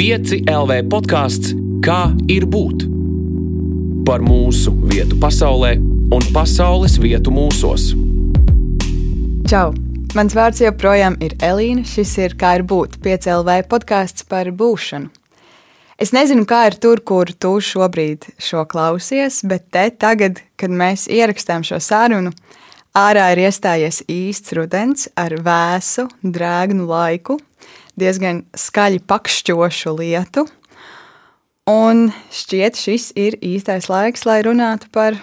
5 LV podkāsts Kā ir būt? Par mūsu vietu pasaulē un pasaules vietu mūsos. Čau! Mans vārds joprojām ir Elīna. Šis ir Kā ir būt 5 LV podkāsts par būšanu. Es nezinu, kā ir tur, kur tu šobrīd šo klausies, bet te tagad, kad mēs ierakstām šo sarunu, ārā ir iestājies īsts rudens ar vēsu, drēgnu laiku, diezgan skaļi pakšķošu lietu. Un šķiet, šis ir īstais laiks, lai runātu par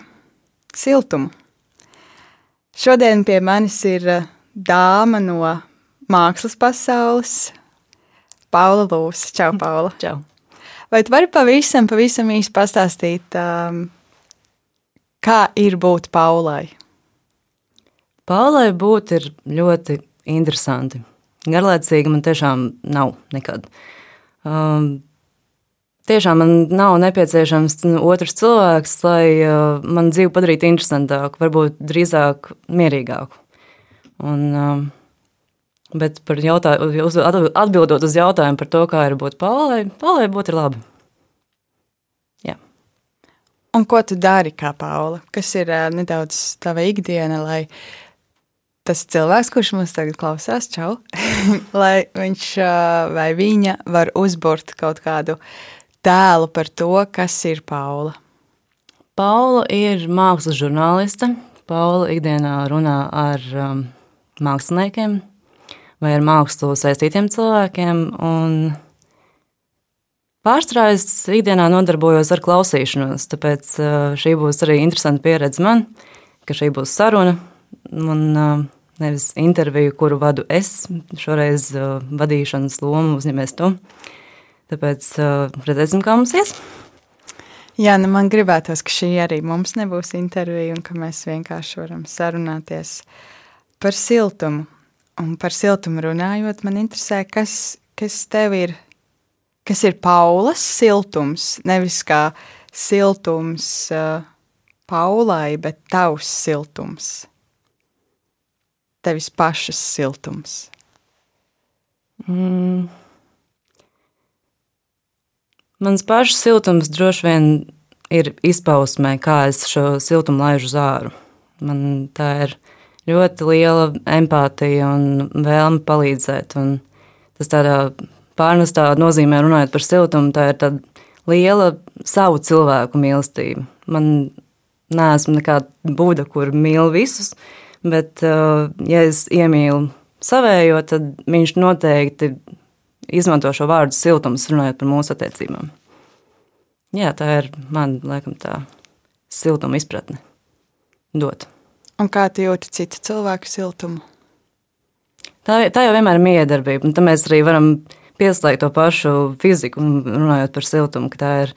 siltumu. Šodien pie manis ir eh, dāma no mākslas pasaules, Paula Lūsa. Čau, Paula! Čau! Vai tu vari pavisam, pavisam īsi pastāstīt, um, kā ir būt Paulai? Paulai būt ir ļoti interesanti. Garlaicīgi man tiešām nav nekad. Um, tiešām man nav nepieciešams otrs cilvēks, lai uh, man dzīvi padarītu interesantāku, varbūt drīzāk mierīgāku. Un, um, bet par jautājumu, atbildot uz jautājumu par to, kā ir būt Paulai, Paulai būt ir labi. Jā. Un ko tu dari kā Paula? Kas ir uh, nedaudz tava ikdiena, lai tas cilvēks, kurš mums tagad klausās, čau, lai viņš vai viņa var uzburt kaut kādu tēlu par to, kas ir Paula? Paula ir mākslas žurnāliste. Paula ikdienā runā ar um, māksliniekiem vai ar mākslu saistītiem cilvēkiem. Pārstrādā es ikdienā nodarbojos ar klausīšanos, tāpēc uh, šī būs arī interesanta pieredze man, ka šī būs saruna. Un, uh, nevis interviju, kuru vadu es, šoreiz uh, vadīšanas lomu uzņemies tu. Tāpēc uh, redzēsim, kā mums ies. Jā, nu man gribētos, ka šī arī mums nebūs intervija un ka mēs vienkārši varam sarunāties par siltumu. Un par siltumu runājot, man interesē, kas, kas tev ir, kas ir Paulas siltums, nevis kā siltums uh, Paulai, bet tavs siltums tevis pašas siltums? Mm. Mans pašs siltums droši vien ir izpausmē, kā es šo siltumu laižu zāru. Man tā ir ļoti liela empātija un vēlme palīdzēt. Un tas tādā pārnestā nozīmē, runājot par siltumu, tā ir tāda liela savu cilvēku mīlestība. Man neesmu nekāda būda, kur mīl visus, Bet, uh, ja es iemīlu savējo, tad viņš noteikti izmanto šo vārdu siltums, runājot par mūsu attiecībām. Jā, tā ir man, laikam, tā siltuma izpratne. Dot. Un kā tu jūti citu cilvēku siltumu? Tā, tā jau vienmēr ir miedarbība, un tam mēs arī varam pieslēgt to pašu fiziku, runājot par siltumu, ka tā ir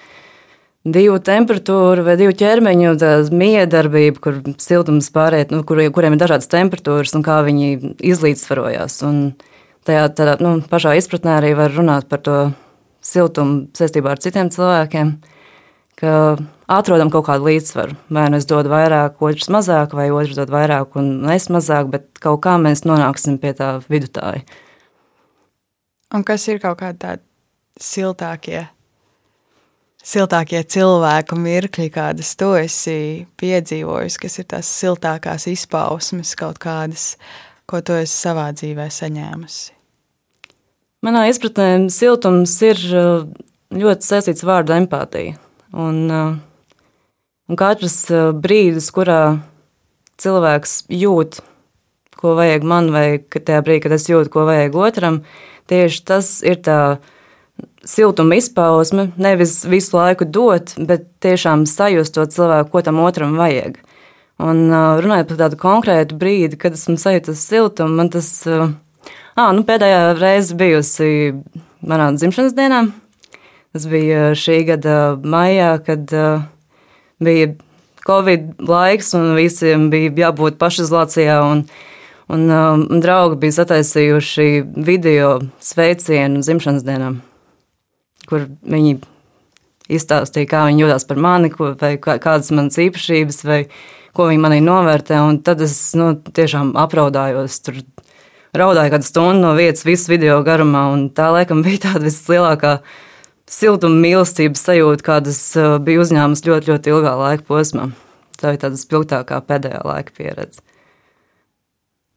divu temperatūru vai divu ķermeņu miedarbība, kur siltums pāriet, nu, kur, kuriem ir dažādas temperatūras un kā viņi izlīdzsvarojās. Un tajā tādā, nu, pašā izpratnē arī var runāt par to siltumu saistībā ar citiem cilvēkiem, atrodam kaut kādu līdzsvaru. Vai nu es dodu vairāk, otrs mazāk, vai otrs dod vairāk un es mazāk, bet kaut kā mēs nonāksim pie tā vidutāja. Un kas ir kaut kādi tādi siltākie siltākie cilvēku mirkļi, kādas tu esi piedzīvojis, kas ir tās siltākās izpausmes kaut kādas, ko tu esi savā dzīvē saņēmusi? Manā izpratnē siltums ir uh, ļoti saistīts vārdu empātija. Un, uh, un katrs uh, brīdis, kurā cilvēks jūt, ko vajag man, vai tajā brīdī, kad es jūtu, ko vajag otram, tieši tas ir tā siltuma izpausme, nevis visu laiku dot, bet tiešām sajust to cilvēku, ko tam otram vajag. Un runājot par tādu konkrētu brīdi, kad esmu sajūtis siltumu, man tas à, nu, pēdējā reize bijusi manā dzimšanas dienā. Tas bija šī gada maijā, kad bija Covid laiks un visiem bija jābūt pašizolācijā. Un, un, un draugi bija sataisījuši video sveicienu dzimšanas dienām kur viņi izstāstīja, kā viņi jūtas par mani, ko, vai kādas manas īpašības, vai ko viņi manī novērtē. Un tad es nu, tiešām apraudājos. Tur raudāju kādu stundu no vietas, visu video garumā. Tā laikam bija tāda vislielākā siltuma mīlestības sajūtu, kādas uh, bija uzņēmusi ļoti, ļoti ilgā laika posmā. Tā ir tāda spilgtākā pēdējā laika pieredze.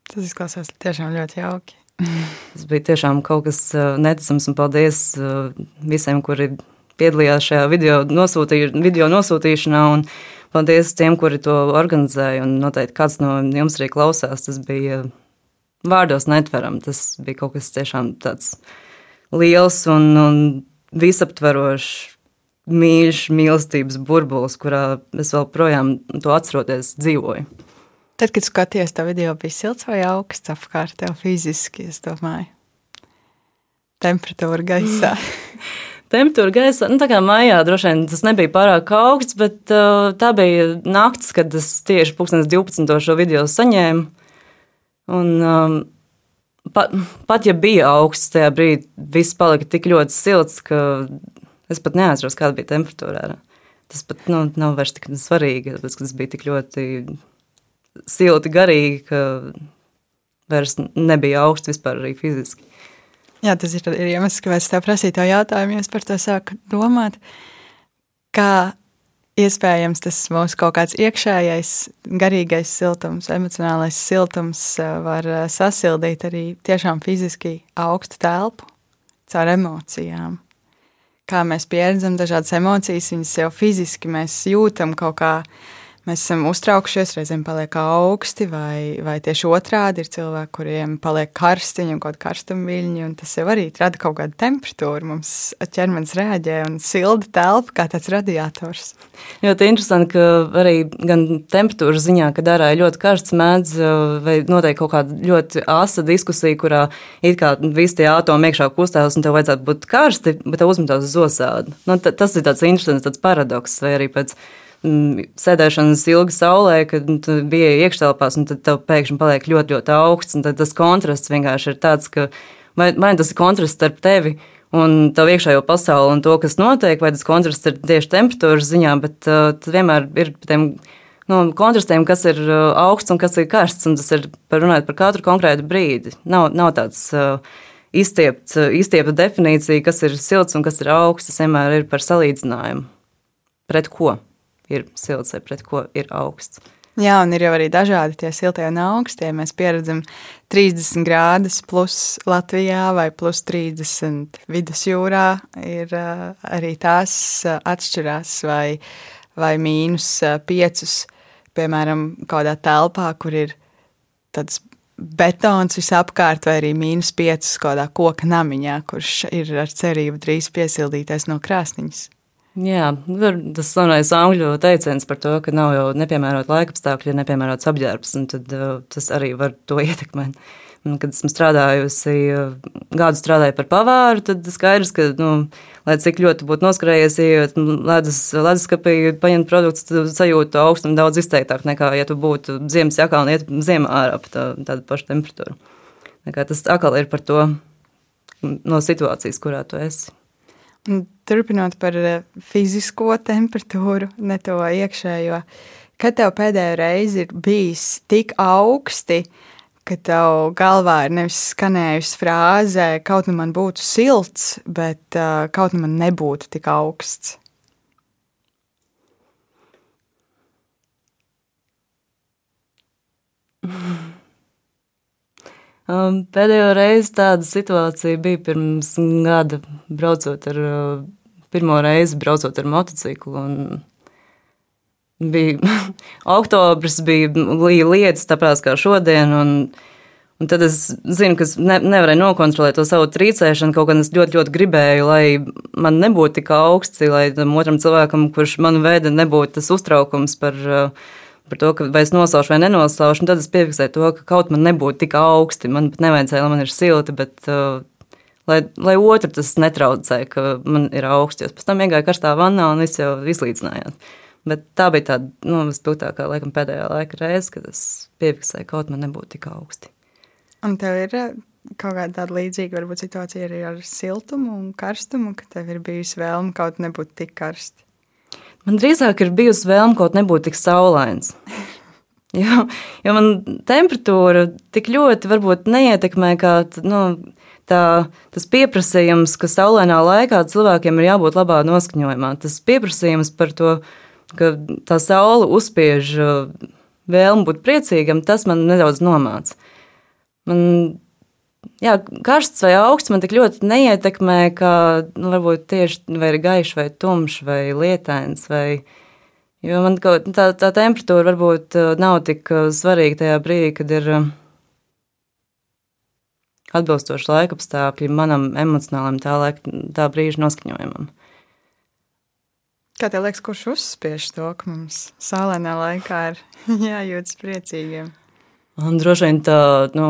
Tas izklausās tiešām ļoti jauki. Tas bija tiešām kaut kas uh, neticams, un paldies uh, visiem, kuri piedalījās šajā video, nosūtī, video nosūtīšanā. Paldies tiem, kuri to organizēja. Un noteikti kāds no jums arī klausās. Tas bija vārdos netveram. Tas bija kaut kas tiešām tāds liels un, un visaptverošs. Mīļš, mīlestības burbulis, kurā es vēl projām to atceroties, dzīvoju. Tad, kad skaties to video, bija silts vai augsts apkārt tev fiziski, es domāju, temperatūra gaisā. temperatūra gaisā, nu tā kā mājā droši vien tas nebija pārāk augsts, bet uh, tā bija naktis, kad es tieši 2012. šo video saņēmu. Un, um, pat, pat ja bija augsts tajā brīdī, viss palika tik ļoti silts, ka es pat neatceros, kāda bija temperatūra. Tas pat nu, nav vairs tik svarīgi, tāpēc, ka tas bija tik ļoti silti, garīgi, ka vairs nebija augsts vispār arī fiziski. Jā, tas ir, iemesls, kāpēc tev prasīja to jautājumu, jo es par to sāku domāt, kā iespējams tas mūsu kaut kāds iekšējais, garīgais siltums, emocionālais siltums eh, var eh, sasildīt arī tiešām fiziski augstu telpu caur emocijām. Kā mēs pieredzam dažādas emocijas, viņas jau fiziski mēs jūtam kaut kādā Mēs esam uztraukšies, reizēm paliek augsti, vai, vai tieši otrādi ir cilvēki, kuriem paliek karstiņi un kaut kāda karstumviļņa, un tas jau arī rada kaut kādu temperatūru. Mums ķermenis reaģē un silda telpa kā tāds radiators. Ļoti interesanti, ka arī gan temperatūras ziņā, kad ārā ir ļoti karsts, mēdz vai notiek kaut kāda ļoti asa diskusija, kurā it kā visi tie atomi iekšā kustās un tev vajadzētu būt karsti, bet tev uzmetās uz osādu. Nu, tas ir tāds interesants tāds paradoks vai arī pēc Mm, sēdēšanas ilgi saulē, kad nu, bija iekštelpās, un tad tev pēkšņi paliek ļoti, ļoti augsts. Tad tas kontrasts vienkārši ir tāds, ka vai, tas ir kontrasts starp tevi un tavu iekšējo pasauli un to, kas notiek, vai tas kontrasts ir tieši temperatūras ziņā, bet uh, vienmēr ir tiem nu, kontrastiem, kas ir uh, augsts un kas ir karsts, un tas ir par runājot par katru konkrētu brīdi. Nav, nav tāds uh, izstiepts, uh, izstiepta definīcija, kas ir silts un kas ir augsts. Tas vienmēr ir par salīdzinājumu. Pret ko? Ir silts vai pret ko ir augsts. Jā, un ir jau arī dažādi tie siltie un augstie. Mēs pieredzam 30 grādus plus Latvijā vai plus 30 vidusjūrā. Ir arī tās atšķirās vai, vai mīnus 5, piemēram, kādā telpā, kur ir tāds betons visapkārt, vai arī mīnus 5 kādā koka namiņā, kurš ir ar cerību drīz piesildīties no krāsniņas. Jā, tas slavenais angļu teiciens par to, ka nav jau nepiemērota laika apstākļi, ja nepiemērots apģērbs, un tad, uh, tas arī var to ietekmēt. Un, kad esmu strādājusi, uh, gadu strādāju par pavāru, tad skaidrs, ka, nu, lai cik ļoti būtu noskrējies, ledus, leduskapī, paņemt produktus, sajūtu augstumu daudz izteiktāk nekā, ja tu būtu ziemas jakā un iet ziemā ārā pa tā, tādu pašu temperatūru. Tas atkal ir par to no situācijas, kurā tu esi. Turpinot par eh, fizisko temperatūru, ne to iekšējo, kad tev pēdējo reizi ir bijis tik augsti, ka tev galvā ir nevis skanējusi frāze, kaut nu man būtu silts, bet uh, kaut nu man nebūtu tik augsts. Um, pēdējo reizi tāda situācija bija pirms gada, braucot ar uh, pirmo reizi, braucot ar motociklu. Bija oktobris, bija lietas, tāpēc kā šodien. Un, un tad es zinu, ka es ne, nevarēju nokontrolēt to savu trīcēšanu. Kaut gan es ļoti, ļoti gribēju, lai man nebūtu tik augsts, lai tam otram cilvēkam, kurš man veida, nebūtu tas uztraukums par uh, par to, ka vai es nosaušu vai nenosaušu, tad es piefiksēju to, ka kaut man nebūtu tik augsti. Man pat nevajadzēja, lai man ir silti, bet uh, lai, lai otru tas netraucē, ka man ir augsts. Pēc tam iegāju karstā vannā un viss jau izlīdzinājās. Bet tā bija tāda nu, spilgtākā laikam, pēdējā laika reize, kad es piefiksēju, ka kaut man nebūtu tik augsti. Un tev ir uh, kaut kāda tāda līdzīga varbūt, situācija arī ar siltumu un karstumu, ka tev ir bijusi vēlme kaut nebūt tik karsti. Man drīzāk ir bijusi vēlme kaut nebūt tik saulains. Jo, jo man temperatūra tik ļoti varbūt neietekmē kā nu, tā, tas pieprasījums, ka saulēnā laikā cilvēkiem ir jābūt labā noskaņojumā, tas pieprasījums par to, ka tā saule uzspiež uh, vēlmu būt priecīgam, tas man nedaudz nomāca. Man jā, karsts vai augsts man tik ļoti neietekmē, kā nu, varbūt tieši vai ir gaišs, vai tumšs, vai lietains. Vai, jo man kaut, tā, tā temperatūra varbūt uh, nav tik uh, svarīga tajā brīdī, kad ir uh, atbilstoši laikapstākļi manam emocionālam tā, laika, tā brīža noskaņojumam. Kā tev liekas, kurš uzspiež to, ka mums saulēnā laikā ir jājūtas priecīgiem? Un droši vien tā nu,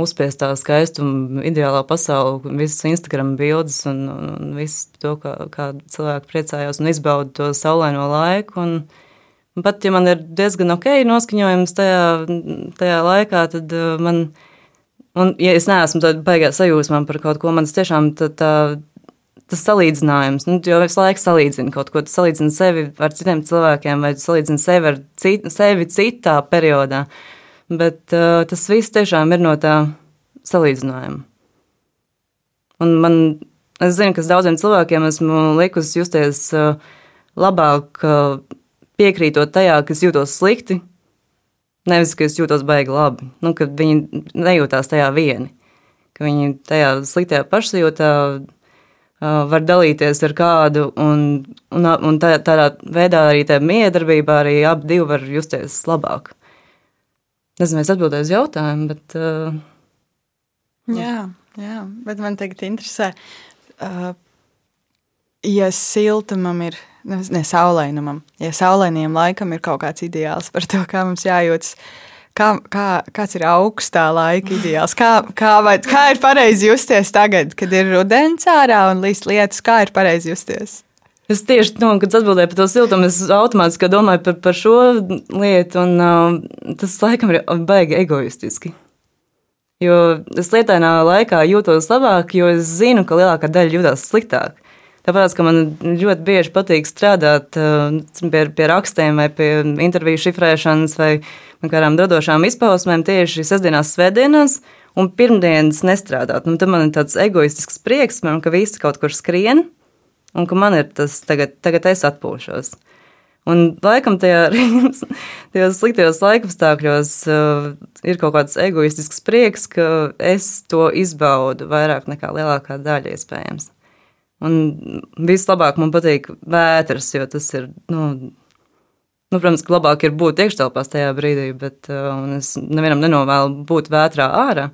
uzspiestā skaistuma, ideālā pasaule, visas Instagram bildes un, un viss to, kā, kā cilvēki priecājās un izbauda to saulaino laiku. Un, un pat ja man ir diezgan ok noskaņojums tajā, tajā laikā, tad uh, man, un ja es neesmu tādā baigā sajūsmā par kaut ko, man tas tiešām tā, tā tas salīdzinājums, nu, jo visu laiku salīdzinu kaut ko, tu salīdzini sevi ar citiem cilvēkiem, vai tu salīdzini sevi ar cit, sevi citā periodā. Bet uh, tas viss tiešām ir no tā salīdzinājuma. Un man, es zinu, ka daudziem cilvēkiem esmu likusi justies uh, labāk, uh, piekrītot tajā, ka es jūtos slikti, nevis ka es jūtos baigi labi. Nu, ka viņi nejūtās tajā vieni, ka viņi tajā sliktajā pašsajūtā var dalīties ar kādu, un, un, un tā, tādā veidā arī tajā miedarbībā arī abi divi var justies labāk. Nezinu, vai es atbildēju uz jautājumu, bet. Uh, jā, jā, bet man tagad interesē, uh, ja siltumam ir, ne saulainumam, ja saulainiem laikam ir kaut kāds ideāls par to, kā mums jājūtas. Kā, kā, kāds ir augstā laika ideāls? Kā, kā, vai, kā ir pareizi justies tagad, kad ir rudens ārā un līdz lietus? Kā ir pareizi justies? Es tieši nu, kad atbildēju par to siltumu, es automātiski domāju par, par šo lietu, un uh, tas laikam ir baigi egoistiski. Jo es lietainā laikā jūtos labāk, jo es zinu, ka lielākā daļa jūtas sliktāk. Tāpēc, ka man ļoti bieži patīk strādāt uh, pie, pie rakstiem, vai pie interviju šifrēšanas, vai kādām radošām izpausmēm tieši sestdienās, svētdienās, un pirmdienas nestrādāt. Un tad man ir tāds egoistisks prieks, man, ka visi kaut kur skrien un ka man ir tas tagad, tagad es atpūšos. Un laikam tajā, tajos sliktajos laikapstākļos uh, ir kaut kāds egoistisks prieks, ka es to izbaudu vairāk nekā lielākā daļa iespējams. Un vislabāk man patīk vētras, jo tas ir, nu, nu protams, ka labāk ir būt iekštelpās tajā brīdī, bet uh, es nevienam nenovēlu būt vētrā ārā,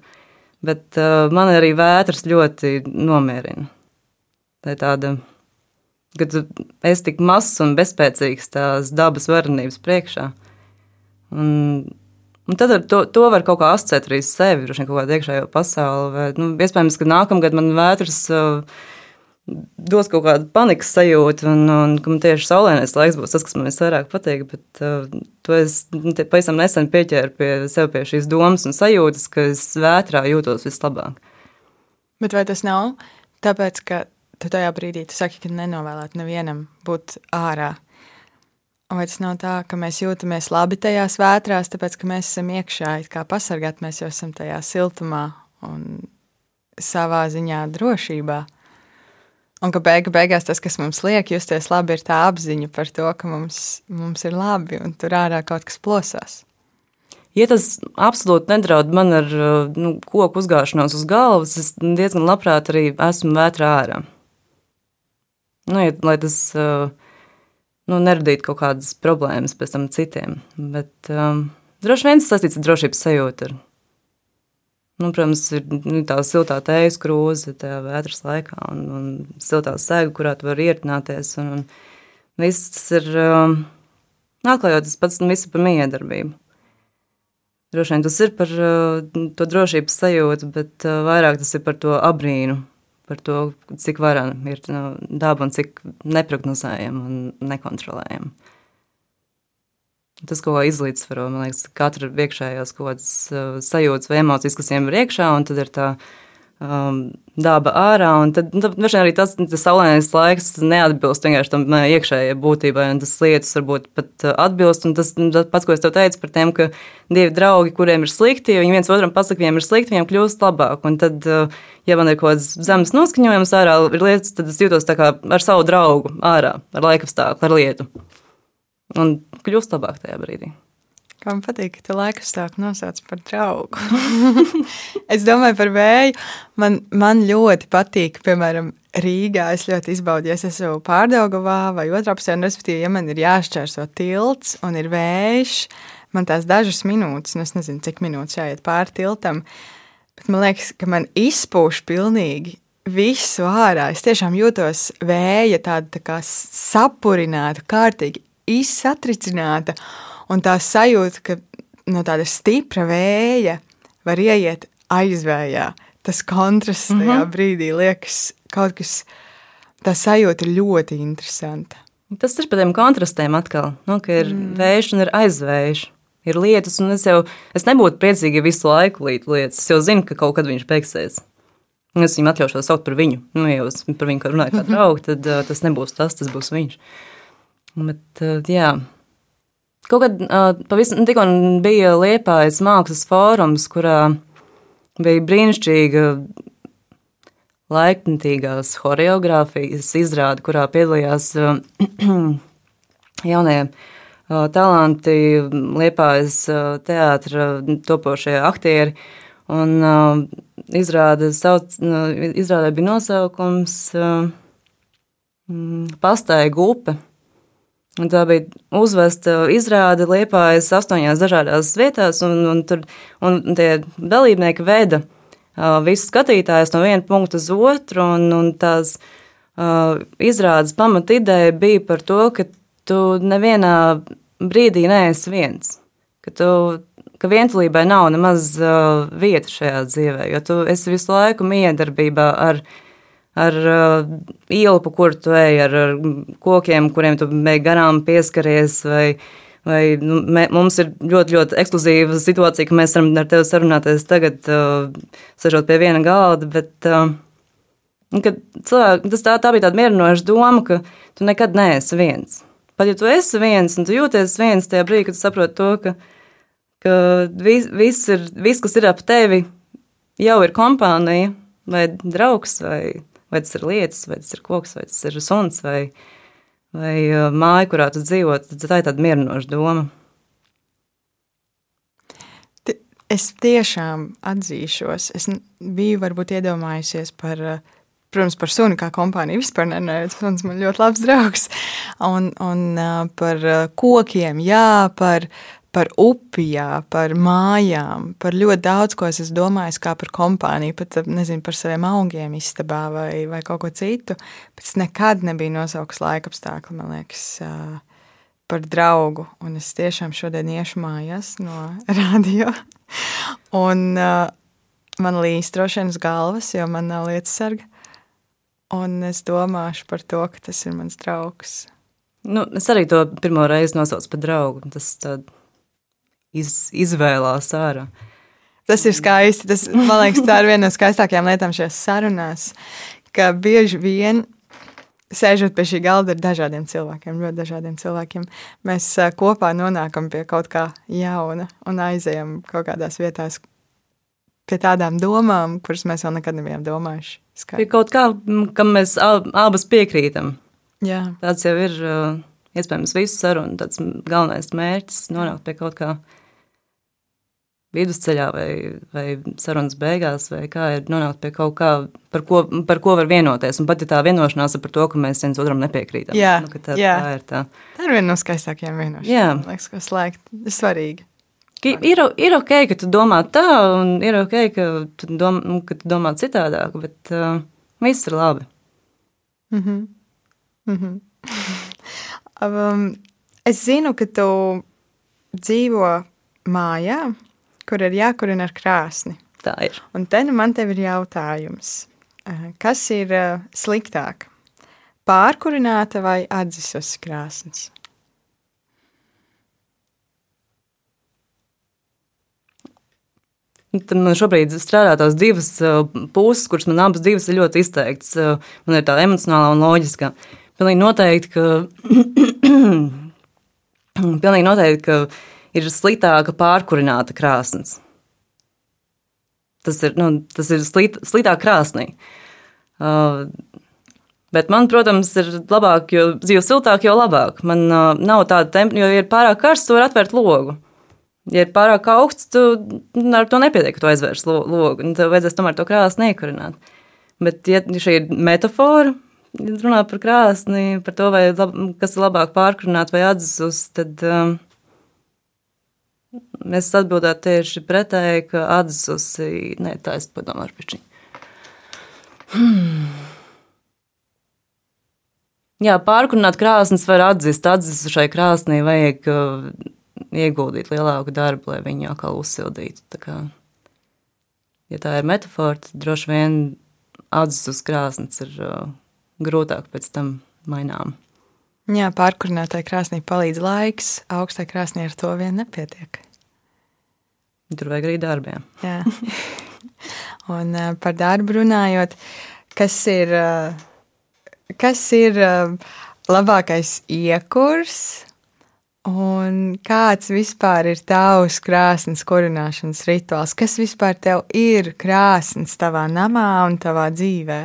bet uh, man arī vētras ļoti nomierina. Tā ir tāda kad es tik mazs un bezspēcīgs tās dabas varenības priekšā. Un, un tad to, to var kaut kā asociēt arī sevi, droši vien kaut kādu iekšējo pasauli. Vai, nu, iespējams, ka nākamgad man vētras uh, dos kaut kādu panikas sajūtu, un, un ka man tieši saulēnais laiks būs tas, kas man visvairāk patīk. Bet uh, to es nu, pavisam nesen pieķēru pie sev pie šīs domas un sajūtas, ka es vētrā jūtos vislabāk. Bet vai tas nav tāpēc, ka tu tajā brīdī tu saki, ka nenovēlēt nevienam būt ārā. Vai tas nav tā, ka mēs jūtamies labi tajās vētrās, tāpēc ka mēs esam iekšā, kā pasargāt, mēs jau esam tajā siltumā un savā ziņā drošībā. Un ka beigu, beigās tas, kas mums liek justies labi, ir tā apziņa par to, ka mums, mums ir labi un tur ārā kaut kas plosās. Ja tas absolūti nedraud man ar nu, koku uzgāšanos uz galvas, es diezgan labprāt arī esmu vētrā ārā. Nu, ja, lai tas uh, nu, neradītu kaut kādas problēmas pēc tam citiem. Bet um, droši vien tas saistīts ar drošības sajūtu. Ar, nu, protams, ir nu, tā siltā tējas krūze tajā vētras laikā un, un siltā sēga, kurā tu vari iertināties. Un, un viss tas ir um, atklājot tas pats visu par miedarbību. Droši vien tas ir par uh, to drošības sajūtu, bet uh, vairāk tas ir par to abrīnu par to, cik varana ir nu, daba un cik neprognozējama un nekontrolējama. Tas, ko izlīdzsvaro, man liekas, katra iekšējās kaut kādas uh, sajūtas vai emocijas, kas viņiem ir iekšā, un tad ir tā um, daba ārā. Tad, nu, tad arī tas, tas saulainais laiks neatbilst vienkārši tam iekšējai būtībai, un tas lietas varbūt pat atbilst. Un tas, tas pats, ko es tev teicu par tiem, ka divi draugi, kuriem ir slikti, viņi viens otram pasaka, viņiem ir slikti, viņiem kļūst labāk. Un tad, ja man ir kaut kāds zemes noskaņojums ārā, ir lietas, tad es jūtos kā ar savu draugu ārā, ar laikapstākli, ar lietu. Un kļūst labāk tajā brīdī. Man patīk, ka tu laiku stāstu nosauc par draugu. es domāju par vēju. Man, man ļoti patīk, piemēram, Rīgā. Es ļoti izbaudu, ja es esmu pārdaugavā vai otrā pusē, un respektīvi, ja man ir jāšķērso tilts un ir vējš, man tās dažas minūtes, un es nezinu, cik minūtes jāiet pāri tiltam, bet man liekas, ka man izpūš pilnīgi visu ārā. Es tiešām jūtos vēja tāda tā kā sapurināta, kārtīgi izsatricināta. Un tā sajūta, ka no tāda stipra vēja var ieiet aizvējā. Tas kontrasts tajā mm -hmm. brīdī liekas kaut kas, tā sajūta ir ļoti interesanta. Tas ir par tiem kontrastiem atkal, nu, ka ir mm. vējš un ir aizvējš. Ir lietas, un es jau es nebūtu priecīga, visu laiku līdz lietas. Es jau zinu, ka kaut kad viņš beigsies. Es viņu atļaušos saukt par viņu. Nu, ja es par viņu runāju kā draugu, tad uh, tas nebūs tas, tas būs viņš. Bet, uh, jā, Kaut kad uh, pavisam tikko bija Liepājas mākslas fórums, kurā bija brīnišķīga laikmatīgās choreogrāfijas izrāde, kurā piedalījās uh, jaunie uh, talanti, Liepājas teātra topošie aktieri. Un izrāde, sauc, izrādē bija nosaukums uh, Pastāja gupe. Un tā bija uzvesta izrāde Liepājas astoņās dažādās vietās, un, un, tur, un tie dalībnieki veda uh, visus skatītājus no viena punkta uz otru, un, un tās uh, izrādes pamata ideja bija par to, ka tu nevienā brīdī neesi viens, ka, tu, ka vientulībai nav nemaz uh, vieta šajā dzīvē, jo tu esi visu laiku miedarbībā ar ar uh, ielu, pa kuru tu ej, ar, ar kokiem, kuriem tu mēģi garām pieskaries. Vai, vai, nu, mē, mums ir ļoti, ļoti ekskluzīva situācija, ka mēs varam ar tevi sarunāties tagad, uh, sēžot pie viena galda. Bet, uh, cilvēki, tas tā, tā bija tāda mierinoša doma, ka tu nekad neesi viens. Pat ja tu esi viens un tu jūties viens tajā brīdī, kad saproti to, ka, ka viss, vis ir, viss, kas ir ap tevi, jau ir kompānija vai draugs vai Vai tas ir lietas, vai tas ir koks, vai tas ir suns, vai, vai uh, māja, kurā tu dzīvo. Tā ir tāda mierinoša doma. Es tiešām atzīšos, es biju varbūt iedomājusies par, uh, protams, par sunu kā kompāniju. Vispār nenēju, suns man ļoti labs draugs. Un, un uh, par kokiem, jā, par, par upijā, par mājām, par ļoti daudz ko es esmu domājis, kā par kompāniju, pat nezinu, par saviem augiem istabā vai, vai kaut ko citu. Bet es nekad nebiju nosaucis laika apstākļu, man liekas, par draugu. Un es tiešām šodien iešu mājās no radio. Un man līst droši vien uz galvas, jo man nav lietas sarga. Un es domāšu par to, ka tas ir mans draugs. Nu, es arī to pirmo reizi nosaucu par draugu. Tas tāds iz, izvēlās ārā. Tas ir skaisti. Tas, man liekas, tā ir viena no skaistākajām lietām šajās sarunās, ka bieži vien sēžot pie šī galda ar dažādiem cilvēkiem, ļoti dažādiem cilvēkiem, mēs kopā nonākam pie kaut kā jauna un aizejam kaut kādās vietās pie tādām domām, kuras mēs vēl nekad nebijām domājuši. Skaisti. Pie kaut kā, kam mēs abas piekrītam. Jā. Tāds jau ir iespējams visu sarunu galvenais mērķis - nonākt pie kaut kā vidusceļā vai, vai sarunas beigās, vai kā ir nonākt pie kaut kā, par ko, par ko var vienoties. Un pat ja tā vienošanās ir par to, ka mēs viens otram nepiekrītam. Jā, nu, tā, jā. tā ir tā. Tā ir viena no skaistākajām vienošanām. Man liekas, ko slēgt. Ir svarīgi. Ir, ir ok, ka tu domā tā, un ir ok, ka tu, dom, ka tu domā citādāk, bet uh, viss ir labi. Mm -hmm. Mm -hmm. um, es zinu, ka tu dzīvo mājā, kur ir jākurina ar krāsni. Tā ir. Un te nu man te ir jautājums, eh, kas ir eh, sliktāk? Pārkurināta vai atdzisusi krāsnes? Tad man šobrīd strādā tās divas puses, kuras man abas divas ir ļoti izteiktas. Man ir tā emocionālā un loģiskā. Pilnīgi noteikti, ka, pilnīgi noteikti, ka ir sliktāka pārkurināta krāsnes. Tas ir, nu, tas ir slit, sliktāk krāsnī. Uh, Bet man, protams, ir labāk, jo dzīvo siltāk, jo labāk. Man uh, nav tāda tempa, jo, ja ir pārāk karsts, tu vari atvērt logu. Ja ir pārāk augsts, tu ar to nepietiek, tu aizvērs logu. Tev vajadzēs tomēr to krāsni iekurināt. Bet, ja šī ir metāfora, runā par krāsni, par to, lab, kas ir labāk pārkurināt vai atzus, tad um, es atbildētu tieši pretēji, ka atzus, nē, tā es padomāju par viņu. Hmm. Jā, pārkurināt krāsnes var atzīt. Atzīt šai krāsnī vajag uh, ieguldīt lielāku darbu, lai viņu atkal uzsildītu. Tā kā, ja tā ir metāfora, tad droši vien atzīt uz krāsnes ir uh, grūtāk pēc tam mainām. Jā, pārkurinātai krāsnī palīdz laiks, augstai krāsnī ar to vien nepietiek. Tur vajag arī darbiem. Jā. Un par darbu runājot, kas ir. Kas ir labākais iekurs un kāds vispār ir tavs krāsnes kurināšanas rituāls? Kas vispār tev ir krāsnes tavā namā un tavā dzīvē?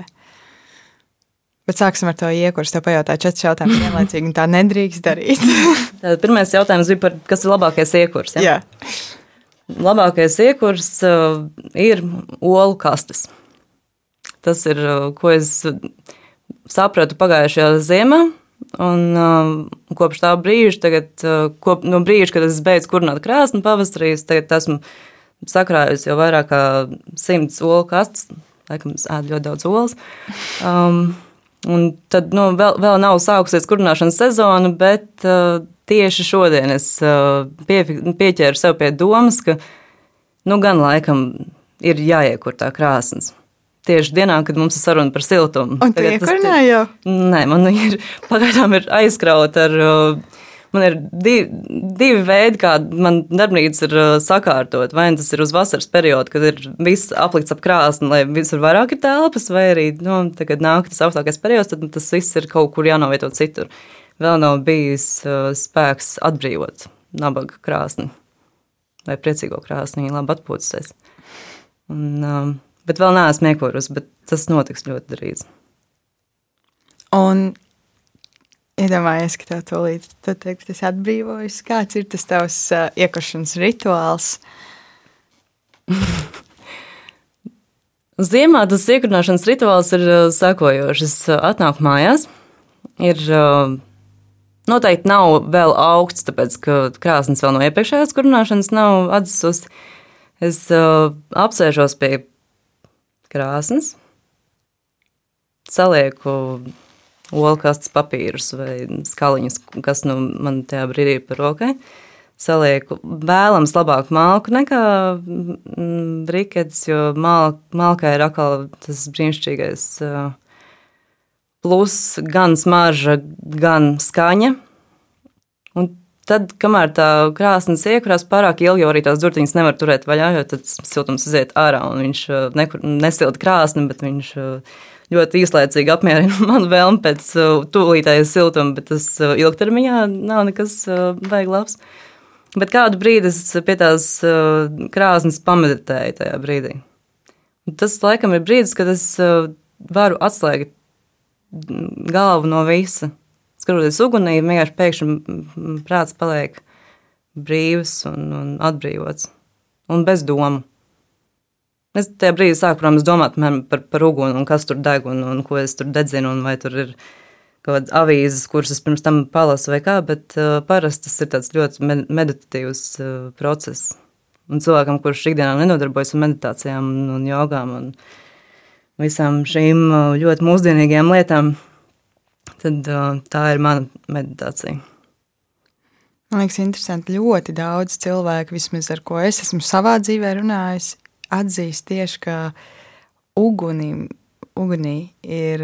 Bet sāksim ar to iekurs. Tev pajautāju četrus jautājumus vienlaicīgi, un tā nedrīkst darīt. Tad pirmais jautājums bija par, kas ir labākais iekurs. Ja? Jā. Labākais iekurs uh, ir olu kastes. Tas ir, uh, ko es sapratu pagājušajā ziemā. Un, uh, kopš tā brīža, tagad, uh, kop, no brīža, kad es beidzu kurināt krāsni pavasarī, es esmu sakrājusi jau vairāk kā simts olu kastes. Laikam, es ēdu ļoti daudz olas. Um, un tad nu, vēl, vēl nav sākusies kurināšanas sezona, bet uh, tieši šodien es uh, pie, pieķēru sev pie domas, ka nu, gan laikam ir jāiekur tā krāsnes tieši dienā, kad mums ir saruna par siltumu. Un tas ir jau? Nē, man ir pagaidām ir aizkraut ar. Uh, man ir divi, divi veidi, kā man darbnīca ir uh, sakārtot. Vai nu tas ir uz vasaras periodu, kad ir viss aplikts ap krāsni, lai visur vairāk ir telpas, vai arī, nu, tagad nāk tas augstākais periods, tad tas viss ir kaut kur jānovieto citur. Vēl nav bijis uh, spēks atbrīvot nabaga krāsni vai priecīgo krāsni, labi atpūsties. Um, Bet vēl neesmu iekorusi, bet tas notiks ļoti drīz. Un iedomājies, ka tev to līdzi tu teiks, tas atbrīvojas. Kāds ir tas tavs uh, iekošanas rituāls? Ziemā tas iekurināšanas rituāls ir uh, sekojošs. Es uh, atnāku mājās, ir uh, noteikti nav vēl augsts, tāpēc ka krāsnes vēl no iepriekšējās kurināšanas nav atzususi. Es uh, apsēžos pie krāsnes, salieku olkastes papīrus vai skaliņus, kas nu man tajā brīdī ir par rokai. Salieku vēlams labāk malku nekā mm, briketis, jo mal, malkā ir atkal tas brīnišķīgais plus gan smarža, gan skaņa. Un Tad, kamēr tā krāsnes iekrās pārāk ilgi, jau arī tās durtiņas nevar turēt vaļā, jo tad siltums iziet ārā un viņš nekur nesilda krāsni, bet viņš ļoti īslaicīgi apmierina manu vēlmi pēc uh, tūlītējas siltuma, bet tas ilgtermiņā nav nekas baigi labs. Bet kādu brīdi es pie tās krāsnes pameditēju tajā brīdī. Tas laikam ir brīdis, kad es varu atslēgt galvu no visa skatoties ugunī, vienkārši pēkšņi prāts paliek brīvs un, un atbrīvots un bez domu. Es tajā brīdī sāku, protams, domāt par, par uguni un kas tur deg un, un ko es tur dedzinu un vai tur ir kaut kādas avīzes, kuras es pirms tam palasu vai kā, bet uh, parasti tas ir tāds ļoti meditatīvs uh, process. Un cilvēkam, kurš ikdienā nenodarbojas ar meditācijām un, un jogām un visām šīm uh, ļoti mūsdienīgajām lietām, tad uh, tā ir mana meditācija. Man liekas, interesanti. Ļoti daudz cilvēku, vismaz ar ko es esmu savā dzīvē runājis, atzīst tieši, ka ugunim, ugunī ir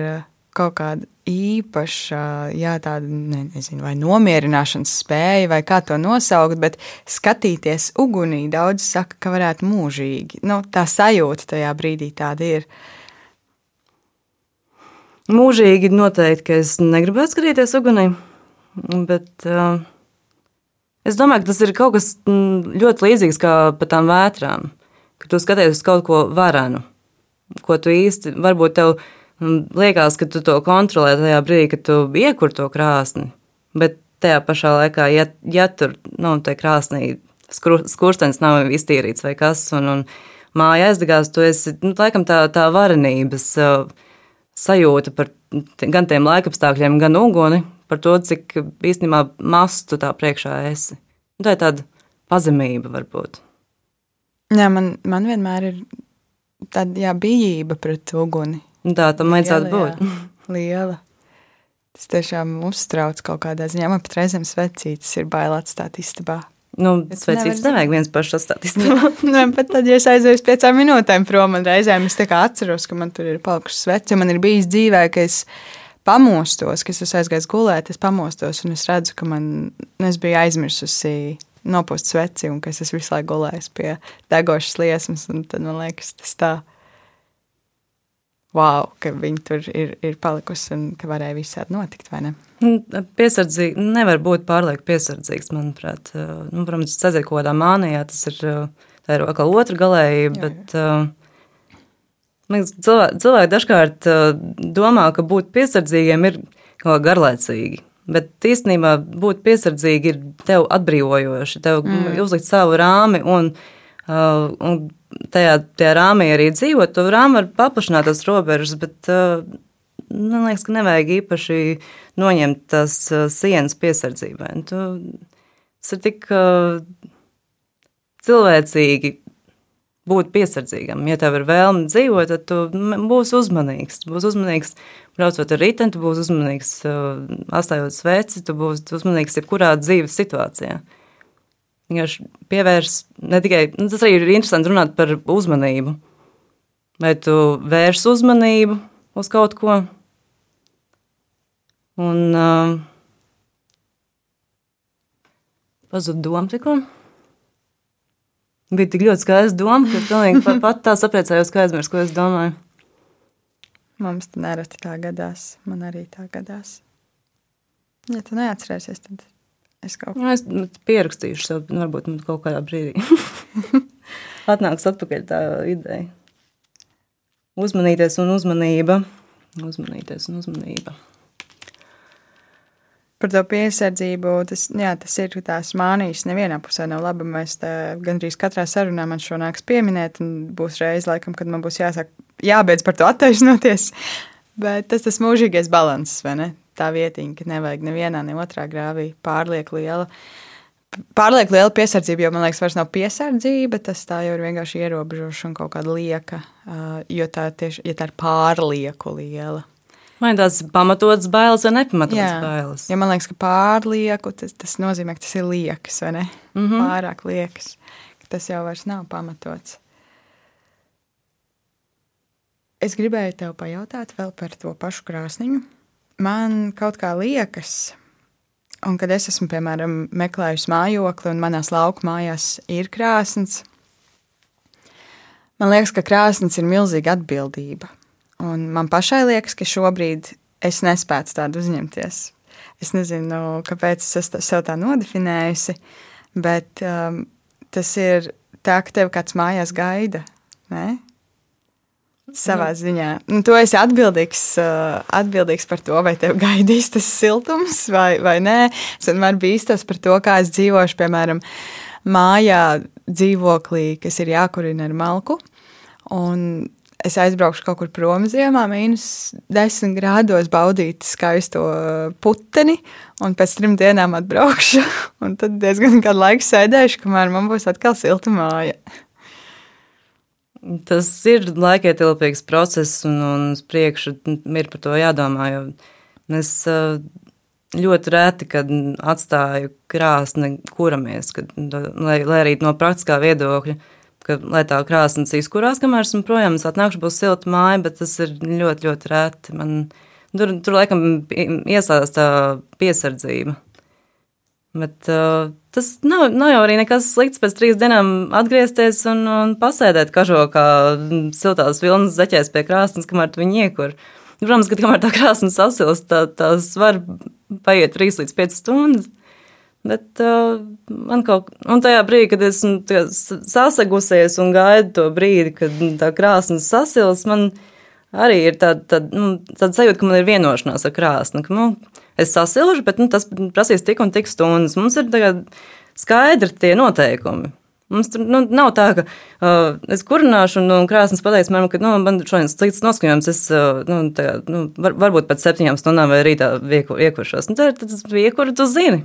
kaut kāda īpaša, jā, tāda, ne, nezinu, vai nomierināšanas spēja, vai kā to nosaukt, bet skatīties ugunī daudz saka, ka varētu mūžīgi. Nu, tā sajūta tajā brīdī tāda ir. Mūžīgi noteikti, ka es negribētu skatīties ugunī, bet uh, es domāju, ka tas ir kaut kas mm, ļoti līdzīgs kā pa tām vētrām, ka tu skaties uz kaut ko varenu, ko tu īsti, varbūt tev liekas, ka tu to kontrolē tajā brīdī, kad tu iekur to krāsni. Bet tajā pašā laikā, ja, ja tur nu, krāsnī skur, skurstenis nav iztīrīts vai kas, un, un māja aizdegās, tu esi nu, laikam tā, tā varenības uh, sajūta par gan tiem laikapstākļiem, gan uguni, par to, cik īstenībā mazs tu tā priekšā esi. Un tā ir tāda pazemība varbūt. Jā, man, man vienmēr ir tāda jā, bijība pret uguni. Tā tam vajadzētu būt. Liela. Tas tiešām uztrauc kaut kādā ziņā. Man pat reizēm svecītas ir bail atstāt istabā. Nu, svecītas nevajag viens pašs atstāt istabā. nu, pat tad, ja es aizēju uz piecām minūtēm prom, man reizēm es atceros, ka man tur ir palikusi svece. Man ir bijis dzīvē, ka es pamostos, ka es esmu aizgājis gulēt, es pamostos un es redzu, ka man, nu, es biju aizmirsusi nopūst sveci un ka es visu laiku gulējis pie degošas liesmas. Tad man liekas, tas tā wow, ka viņi tur ir, ir palikusi un ka varēja visādi notikt, vai ne? Nu, piesardzīgi, nevar būt pārlieku piesardzīgs, manuprāt. Nu, protams, tas ir kaut kādā mānijā, tas ir, tā ir atkal otra galējība, bet liekas, cilvēki, cilvēki dažkārt domā, ka būt piesardzīgiem ir kaut kā garlaicīgi. Bet īstenībā būt piesardzīgi ir tev atbrīvojoši, tev mm. uzlikt savu rāmi un, un tajā, tajā rāmī arī dzīvot, to rāmu var paplašināt tās robežas, bet uh, man liekas, ka nevajag īpaši noņemt tās uh, sienas piesardzībai. Tu, tas ir tik uh, cilvēcīgi būt piesardzīgam. Ja tev ir vēlme dzīvot, tad tu būsi uzmanīgs. Tu būsi uzmanīgs braucot ar riteni, tu būsi uzmanīgs atstājot sveci, tu būsi uzmanīgs jebkurā dzīves situācijā. Vienkārši pievērs ne tikai nu, tas arī ir interesanti runāt par uzmanību. Vai tu vērsi uzmanību uz kaut ko? Un uh, pazuda doma tikko. Bija tik ļoti skaista doma, ka pilnīgi pat, pat tā sapriecājos, ka aizmirsu, ko es domāju. Mums tā nereti tā gadās. Man arī tā gadās. Ja tu neatcerēsies, tad Es kaut kā tādu nu, pierakstīšu, sev, nu, varbūt nu, kaut kādā brīdī. Atnāks atpakaļ tā ideja. Uzmanīties un uzmanība. Uzmanīties un uzmanība. Par to piesardzību tas, jā, tas ir tās mānijas. Nevienā pusē nav labi. Mēs gandrīz katrā sarunā man šo nāks pieminēt, un būs reize, laikam, kad man būs jāsāk, jābeidz par to attaisnoties. Bet tas tas mūžīgais balanss, vai ne? tā vietiņa, ka nevajag nevienā, ne otrā grāvī pārlieku liela. Pārlieku liela piesardzība, jo man liekas, vairs nav piesardzība. Tas tā jau ir vienkārši ierobežošana, kaut kāda lieka, jo tā, tieši, ja tā ir pārlieku liela. Vai tās pamatotas bailes vai nepamatotas Jā. bailes? Ja man liekas, ka pārlieku, tas, tas nozīmē, ka tas ir liekas, vai ne? Mm -hmm. Pārāk liekas. Tas jau vairs nav pamatots. Es gribēju tev pajautāt vēl par to pašu krāsniņu man kaut kā liekas, un kad es esmu, piemēram, meklējusi mājokli un manās lauku mājās ir krāsns, man liekas, ka krāsns ir milzīga atbildība. Un man pašai liekas, ka šobrīd es nespētu tādu uzņemties. Es nezinu, kāpēc es esmu sev tā nodefinējusi, bet um, tas ir tā, ka tev kāds mājās gaida. Ne? Savā nu. ziņā. Nu, tu esi atbildīgs, uh, atbildīgs par to, vai tev gaidīs tas siltums vai, vai nē. Es vienmēr bīstos par to, kā es dzīvošu, piemēram, mājā, dzīvoklī, kas ir jākurina ar malku. Un es aizbraukšu kaut kur prom ziemā, mīnus 10 grādos, baudīt skaisto puteni, un pēc trim dienām atbraukšu. Un tad diezgan kādu laiku sēdēšu, kamēr man būs atkal silta māja. Tas ir laikietilpīgs process, un, un uz priekšu ir par to jādomā. Es eh, ļoti reti, kad atstāju krāsni, kuramies, kad, lai, lai arī no praktiskā viedokļa, ka, lai tā krāsnes izkurās, kamēr esmu projām, es atnākšu, būs silta māja, bet tas ir ļoti, ļoti reti. Man tur, tur laikam iesaistās tā piesardzība. Bet uh, tas nav, nav jau arī nekas slikts pēc trīs dienām atgriezties un, un pasēdēt kažokā siltās vilnas zeķēs pie krāsnes, kamēr tu viņu iekur. Protams, ka kamēr tā krāsne sasilst, tā, tās var paiet 3 līdz 5 stundas. Bet uh, man kaut kā, un tajā brīdī, kad esmu sasagusies un gaidu to brīdi, kad tā krāsne sasils, man arī ir tāda, tāda, nu, tāda sajūta, ka man ir vienošanās ar krāsni. Ka, nu, es sasilžu, bet nu, tas prasīs tik un tik stundas. Mums ir skaidri tie noteikumi. Mums tur nu, nav tā, ka uh, es kurināšu, un, un krāsnes pateiks man, ka nu, man šodien slikts noskaņojums, es uh, nu, tā, nu, var, varbūt pēc septiņām stundām vai rītā iekuršos. Nu, tad tas iekuru tu zini.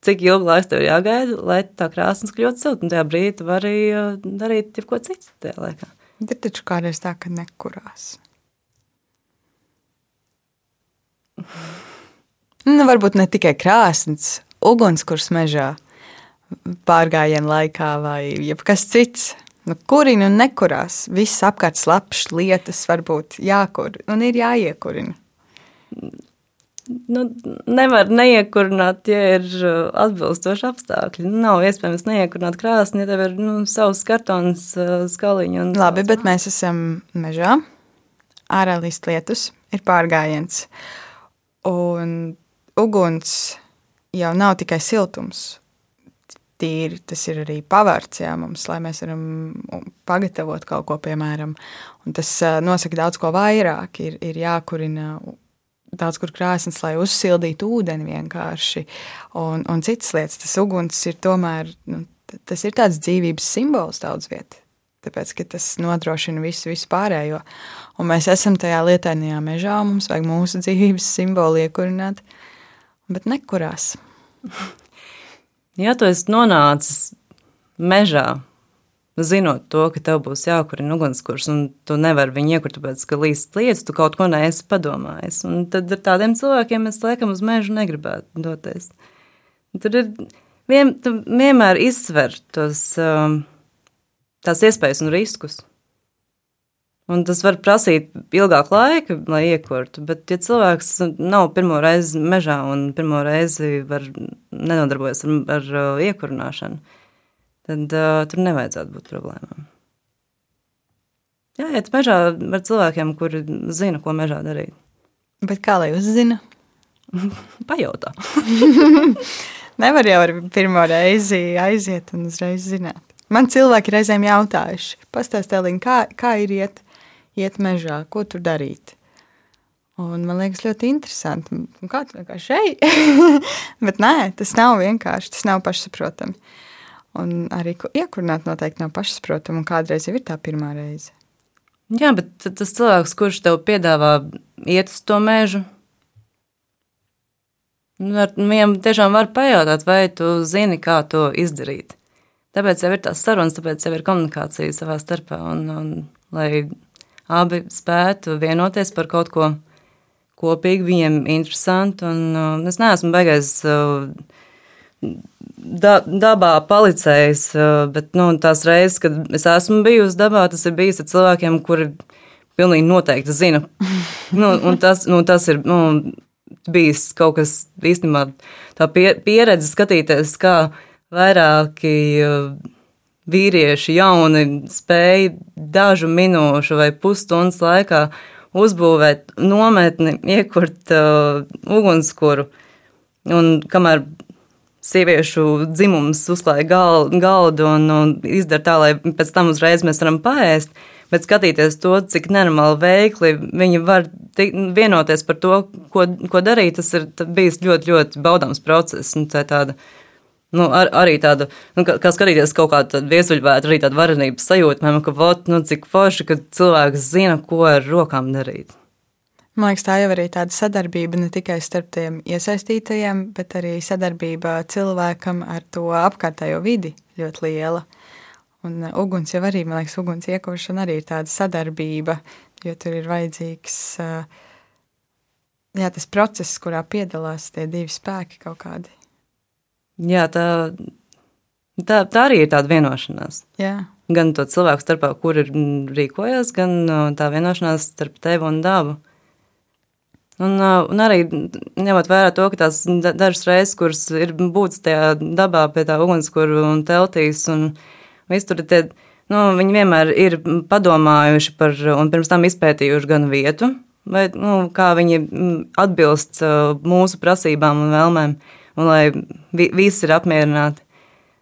Cik ilgi laiks tev ir jāgaida, lai tā krāsnes kļūtu silta, un tajā brīdī tu vari uh, darīt jebko citu tajā laikā. Bet taču kādreiz tā, ka nekurās. Nu, varbūt ne tikai krāsnes, ugunskurs mežā pārgājienu laikā vai kas cits. Nu, kurina un nekurās. Viss apkārt slapjš, lietas varbūt jākur un ir jāiekurina. Nu, nevar neiekurināt, ja ir uh, atbilstoši apstākļi. Nu, nav iespējams neiekurināt krāsni, ja tev ir nu, savs kartons, uh, skaliņš. Labi, bet mēs esam mežā. Ārā līst lietus, ir pārgājiens. Un uguns jau nav tikai siltums tīri, tas ir arī pavārds jā, mums, lai mēs varam pagatavot kaut ko, piemēram. Un tas nosaka daudz ko vairāk. Ir, ir jākurina daudz kur krāsnes, lai uzsildītu ūdeni vienkārši. Un, un citas lietas, tas uguns ir tomēr, nu, tas ir tāds dzīvības simbols daudz vietā. Tāpēc, ka tas nodrošina visu, visu pārējo. Un mēs esam tajā lietainajā mežā, mums vajag mūsu dzīvības simbolu iekurināt, bet nekurās. Ja tu esi nonācis mežā, zinot to, ka tev būs jākurina ugunskurs, un tu nevari viņu iekurt, tāpēc, ka līdz lietas tu kaut ko neesi padomājis. Un tad ar tādiem cilvēkiem es laikam uz mežu negribētu doties. Tur ir vien, vienmēr izsver tos, um, tās iespējas un riskus. Un tas var prasīt ilgāku laiku, lai iekurtu. Bet, ja cilvēks nav pirmo reizi mežā un pirmo reizi var nenodarbojas ar, ar uh, iekurināšanu, tad uh, tur nevajadzētu būt problēmām. Jā, iet mežā ar cilvēkiem, kuri zina, ko mežā darīt. Bet kā lai uzzina? Pajautā. Nevar jau ar pirmo reizi aiziet un uzreiz zināt. Man cilvēki reizēm jautājuši, pastāstiet, kā, kā ir iet iet mežā, ko tur darīt. Un man liekas, ļoti interesanti. Un kā tā vienkārši šeit? Bet nē, tas nav vienkārši, tas nav pašsaprotami. Un arī iekurināt noteikti nav pašsaprotami, un kādreiz jau ir tā pirmā reize. Jā, bet tas cilvēks, kurš tev piedāvā iet uz to mežu, nu, viņam tiešām var pajautāt, vai tu zini, kā to izdarīt. Tāpēc jau ir tās sarunas, tāpēc jau ir komunikācija savā starpā. Un, un, lai abi spētu vienoties par kaut ko kopīgi, viņiem interesanti. Un, uh, es neesmu beigās uh, da, dabā palicējis, uh, bet nu, tās reizes, kad es esmu bijusi dabā, tas ir bijis ar cilvēkiem, kuri pilnīgi noteikti zina. nu, tas, nu, tas ir nu, bijis kaut kas īstenībā tā pieredze skatīties, kā vairāki. Uh, vīrieši jauni spēja dažu minūšu vai pusstundas laikā uzbūvēt nometni, iekurt uh, ugunskura. Un kamēr sieviešu dzimums uzklāja gal, galdu un, un izdara tā, lai pēc tam uzreiz mēs varam paēst, bet skatīties to, cik nenormāli veikli viņi var vienoties par to, ko, ko darīt, tas ir bijis ļoti, ļoti baudāms process. Un tā tāda, Nu, ar, arī tāda, nu, kā, kā skatīties kaut kādu viesuļvētu, arī tādu varenības sajūtu, man, ka, vot, nu, cik forši, ka cilvēks zina, ko ar rokām darīt. Man liekas, tā jau arī tāda sadarbība ne tikai starp tiem iesaistītajiem, bet arī sadarbība cilvēkam ar to apkārtējo vidi ļoti liela. Un uh, uguns jau arī, man liekas, uguns iekošana arī ir tāda sadarbība, jo tur ir vajadzīgs uh, jā, tas process, kurā piedalās tie divi spēki kaut kādi. Jā, tā, tā, tā arī ir tāda vienošanās. Jā. Gan to cilvēku starpā, kur ir rīkojas, gan tā vienošanās starp tevi un dabu. Un, un arī ņemot vērā to, ka tās dažas reizes, kuras ir būtis tajā dabā pie tā ugunskura un teltīs, un viss tur tie, nu, viņi vienmēr ir padomājuši par, un pirms tam izpētījuši gan vietu, vai, nu, kā viņi atbilst mūsu prasībām un vēlmēm, un lai vi, visi ir apmierināti.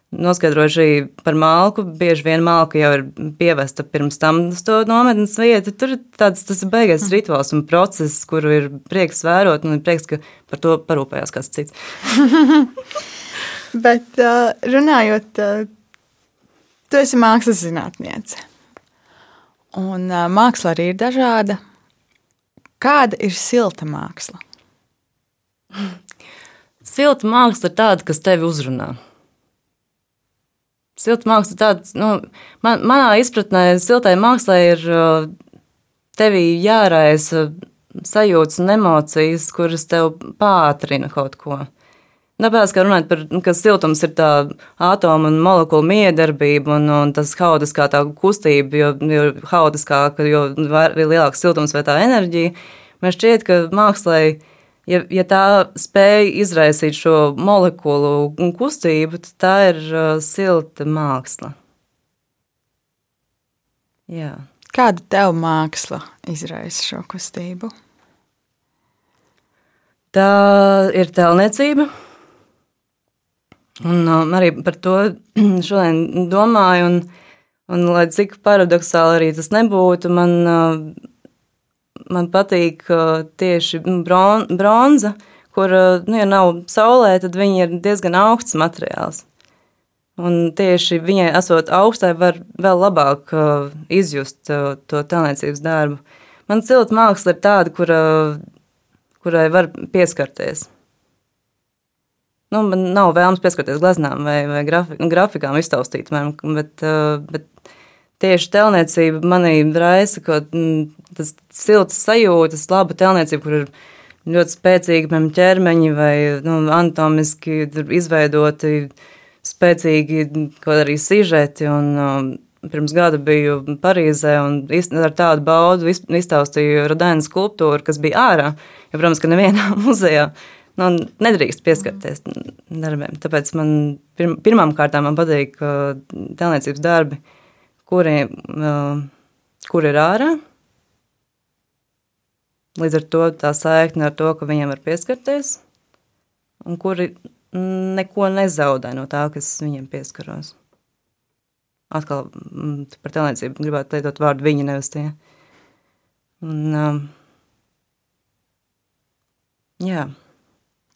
Noskaidrojuši par malku. Bieži vien malka jau ir pievesta pirms tam uz to nometnes vietu. Tur ir tāds tas beigas mm. rituāls un process, kuru ir prieks vērot, un ir prieks, ka par to parūpējās kāds cits. Bet runājot, tu esi mākslas zinātniece. Un māksla arī ir dažāda. Kāda ir silta māksla? Silta māksla ir tāda, kas tevi uzrunā. Silta māksla ir tāda, nu, man, manā izpratnē, siltai mākslai ir tevī jāraisa sajūtas un emocijas, kuras tev pātrina kaut ko. Tāpēc, ka runājot par to, ka siltums ir tā atomu un molekulu miedarbība un, un tas haotiskā tā kustība, jo, jo haotiskāka, jo lielāks siltums vai tā enerģija, man šķiet, ka mākslai ja, ja tā spēja izraisīt šo molekulu kustību, tad tā ir uh, silta māksla. Jā. Kāda tev māksla izraisa šo kustību? Tā ir tēlniecība. Un um, arī par to šodien domāju, un, un lai cik paradoxāli arī tas nebūtu, man uh, man patīk tieši bron, bronza, kur, nu, ja nav saulē, tad viņa ir diezgan augsts materiāls. Un tieši viņai esot augstai, var vēl labāk izjust to tēlniecības darbu. Man cilta māksla ir tāda, kura, kurai var pieskarties. Nu, man nav vēlams pieskarties gleznām vai, vai grafi, grafikām iztaustītām, bet, bet tieši telniecība manī raisa kaut tas silts sajūtas, laba telniecība, kur ir ļoti spēcīgi, piemēram, ķermeņi vai nu, anatomiski izveidoti spēcīgi arī sižeti. Un, um, Pirms gada biju Parīzē un ar tādu baudu iztaustīju Rodēna skulptūru, kas bija ārā. Jo, protams, ka nevienā muzejā nu, nedrīkst pieskarties darbiem. Tāpēc man pirm, pirmām kārtām man patīk uh, tēlniecības darbi, kuri, uh, kur ir ārā. Līdz ar to tā saikne ar to, ka viņiem var pieskarties, un kuri neko nezaudē no tā, kas viņiem pieskaros. Atkal par telniecību gribētu lietot vārdu viņa, nevis tie. Un, um, jā.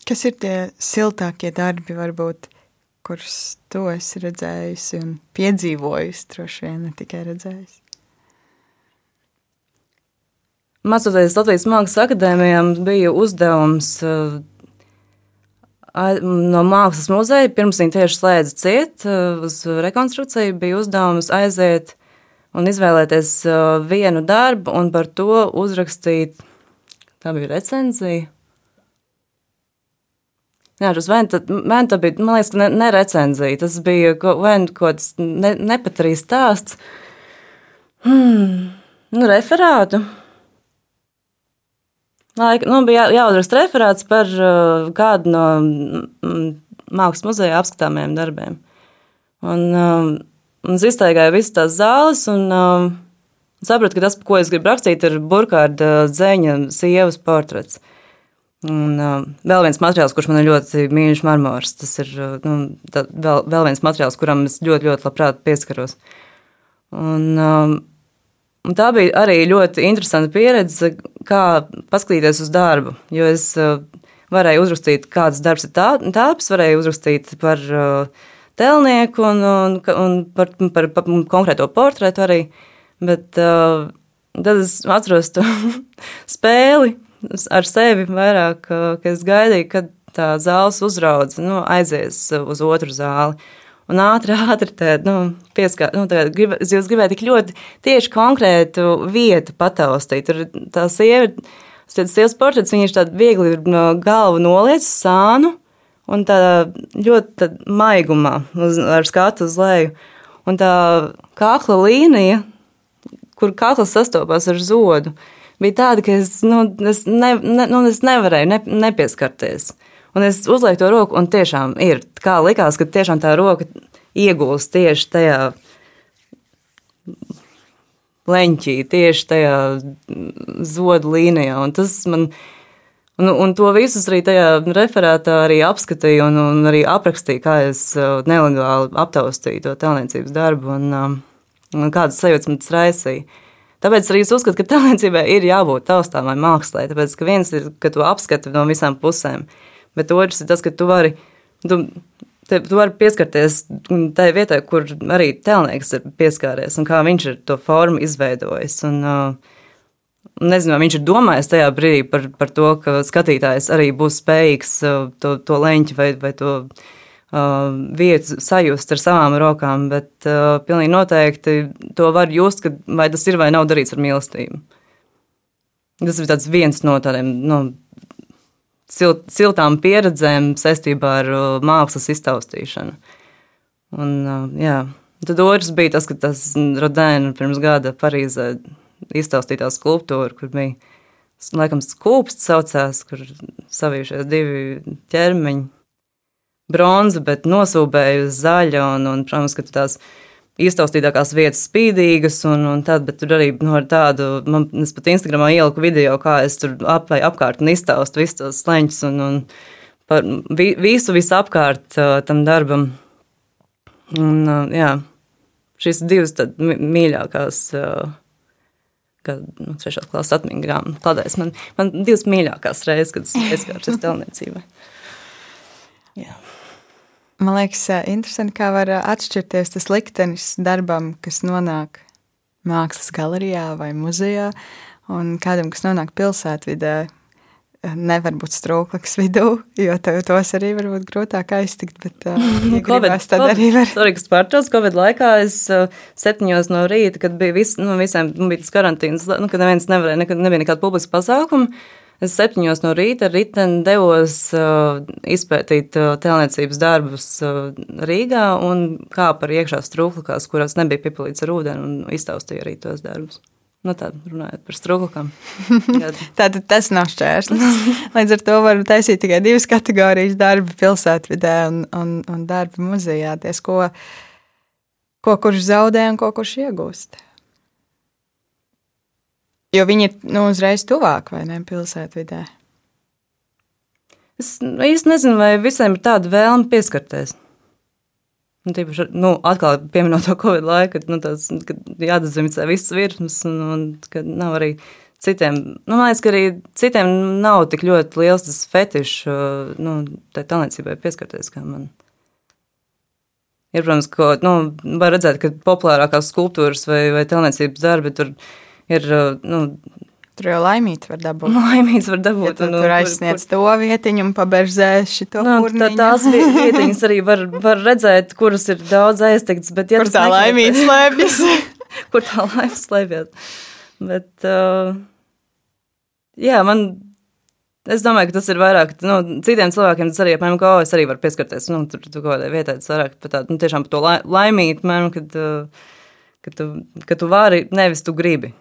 Kas ir tie siltākie darbi, varbūt, kurus tu esi redzējusi un piedzīvojusi, droši vien ne tikai redzējusi? Mācoties Latvijas Mākslas akadēmijām, bija uzdevums uh, no Mākslas muzeja, pirms viņi tieši slēdza ciet uh, uz rekonstrukciju, bija uzdevums aiziet un izvēlēties uh, vienu darbu un par to uzrakstīt, tā bija recenzija, Jā, tas vai tad, man tā bija, man liekas, ne, ne recenzija, tas bija vai nu kaut kāds ne, nepatrīs stāsts. Hmm, nu, referātu. Laika, nu, bija jā, jāuzraksta referāts par uh, kādu no mm, mākslas muzeja apskatāmiem darbiem. Un, um, un es iztaigāju visas tās zāles un um, sapratu, ka tas, ko es gribu rakstīt, ir burkārda dzēņa sievas portrets. Un uh, vēl viens materiāls, kurš man ir ļoti mīļš, marmors. Tas ir uh, nu, tā, vēl, vēl viens materiāls, kuram es ļoti, ļoti labprāt pieskaros. Un, um, un tā bija arī ļoti interesanta pieredze, kā paskatīties uz darbu. Jo es uh, varēju uzrakstīt, kāds darbs ir tā, tāps, varēju uzrakstīt par uh, telnieku un, un, un par, par, par konkrēto portretu arī. Bet uh, tad es atceros to spēli ar sevi vairāk, ka es gaidīju, kad tā zāles uzraudze nu, aizies uz otru zāli. Un ātri, ātri tādu nu, pieskatu, nu, grib, jūs gribētu tik ļoti tieši konkrētu vietu pataustīt. Tur tā sieva, tas sievas portrets, viņa ir tāda viegli no galva noliec sānu un tā ļoti tā maigumā uz, ar skatu uz leju. Un tā kakla līnija, kur kakls sastopas ar zodu, bija tāda, ka es, nu, es, ne, ne, nu, es nevarēju ne, nepieskarties. Un es uzlieku to roku, un tiešām ir. Kā likās, ka tiešām tā roka iegūst tieši tajā leņķī, tieši tajā zodu līnijā. Un tas man. Un, un to visu arī tajā referātā arī apskatīju un, un arī aprakstīju, kā es uh, nelegāli aptaustīju to tēlniecības darbu un, um, un kādas sajūtas man tas raisīja. Tāpēc arī es uzskatu, ka tēlniecībai ir jābūt taustāmai mākslē. Tāpēc, ka viens ir, ka tu apskati no visām pusēm, bet otrs ir tas, ka tu vari. Tu, Te, tu vari pieskarties tai vietai, kur arī tēlnieks ir pieskāries un kā viņš ir to formu izveidojis. Un, uh, nezinu, viņš ir domājis tajā brīdī par, par to, ka skatītājs arī būs spējīgs uh, to, to leņķi vai, vai to uh, vietu sajust ar savām rokām, bet uh, pilnīgi noteikti to var just, ka vai tas ir vai nav darīts ar mīlestību. Tas ir viens no tādiem no, silt, siltām pieredzēm saistībā ar uh, mākslas iztaustīšanu. Un, uh, jā. Tad otrs bija tas, ka tas Rodēna pirms gada Parīzē iztaustītā skulptūra, kur bija laikam skūpsts saucās, kur savījušies divi ķermeņi. Bronza, bet nosūbēja uz zaļa, un, un protams, ka tās iztaustītākās vietas spīdīgas, un, un tad, bet tur arī no tādu, man, es pat Instagramā ieliku video, kā es tur ap apkārt un iztaustu visus tos sleņķus un, un par vi, visu, visu apkārt uh, tam darbam. Un, uh, jā, šīs divas tad mīļākās, uh, kad, nu, trešās klases atmiņu grāmatu kladēs, man, man divas mīļākās reizes, kad es pieskāršos telniecībai. Jā. Man liekas, interesanti, kā var atšķirties tas liktenis darbam, kas nonāk mākslas galerijā vai muzejā, un kādam, kas nonāk pilsētvidē, nevar būt strūklakas vidū, jo tos arī var būt grūtāk aiztikt. Bet, uh, ja Covid, tad COVID, arī var. Sorry, kas pārtrauc Covid laikā, es uh, septiņos no rīta, kad bija vis, nu, visiem nu, bija tas karantīnas, nu, kad neviens nevarēja, nekad nebija nekāda publiska pasākuma. Es septiņos no rīta riteni devos uh, izpētīt uh, tēlniecības darbus uh, Rīgā un kāpu ar iekšā strūklakās, kurās nebija pipelīts ar ūdeni un iztaustīju arī tos darbus. Nu, tā runājot par strūklakām. Tātad tas nav šķērslis. Līdz ar to var taisīt tikai divas kategorijas darba pilsētvidē un, un, un darba muzejā. Ties, ko, ko kurš zaudē un ko kurš iegūst. Jo viņi ir nu, uzreiz tuvāk vai ne pilsētvidē. Es īsti nezinu, vai visiem ir tāda vēlme pieskarties. Nu, tīpaši, nu, atkal pieminot to Covid laiku, kad, nu, tās, kad jādezinficē visas virsmas, un, un kad nav arī citiem, nu, man liekas, ka arī citiem nav tik ļoti liels tas fetišs, nu, tai talentzībai pieskarties, kā man. Ir, protams, ka, nu, var redzēt, ka populārākās skulptūras vai, vai talentības darbi tur ir ir. Uh, nu, Tur jau laimīgs var dabūt. Laimīgs var dabūt. Ja tu, un, tur aizsniedz kur, to vietiņu un paberzē šo nu, tā, Tās vietiņas arī var, var redzēt, kuras ir daudz aiztikts. Bet, ja kur tā laimīgs slēpjas? kur tā laimīgs slēpjas? Bet, uh, jā, man. Es domāju, ka tas ir vairāk, nu, citiem cilvēkiem tas arī, piemēram, kā es arī varu pieskarties, nu, tur, tur kaut kādai vietai, tas vairāk par tādu, nu, tiešām par to laimīt, piemēram, kad, uh, kad, tu, kad tu vari, nevis tu gribi.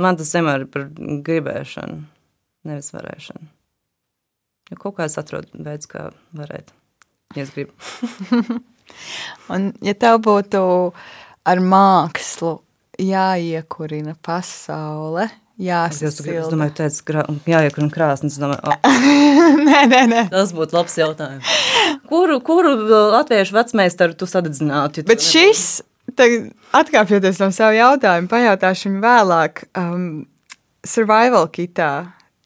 Man tas vienmēr ir par gribēšanu, nevis varēšanu. Jo kaut kā es atrodu veidu, kā varēt, ja es gribu. Un, ja tev būtu ar mākslu jāiekurina pasaule, jāsasilda. Es domāju, teicu, krā, jāiekurina krāsnes. Domāju, nē, nē, nē. Tas būtu labs jautājums. Kuru, kuru latviešu vecmeistaru tu sadedzinātu? Bet šis atkāpjoties no savu jautājumu, pajautāšu viņu vēlāk. Um, survival kitā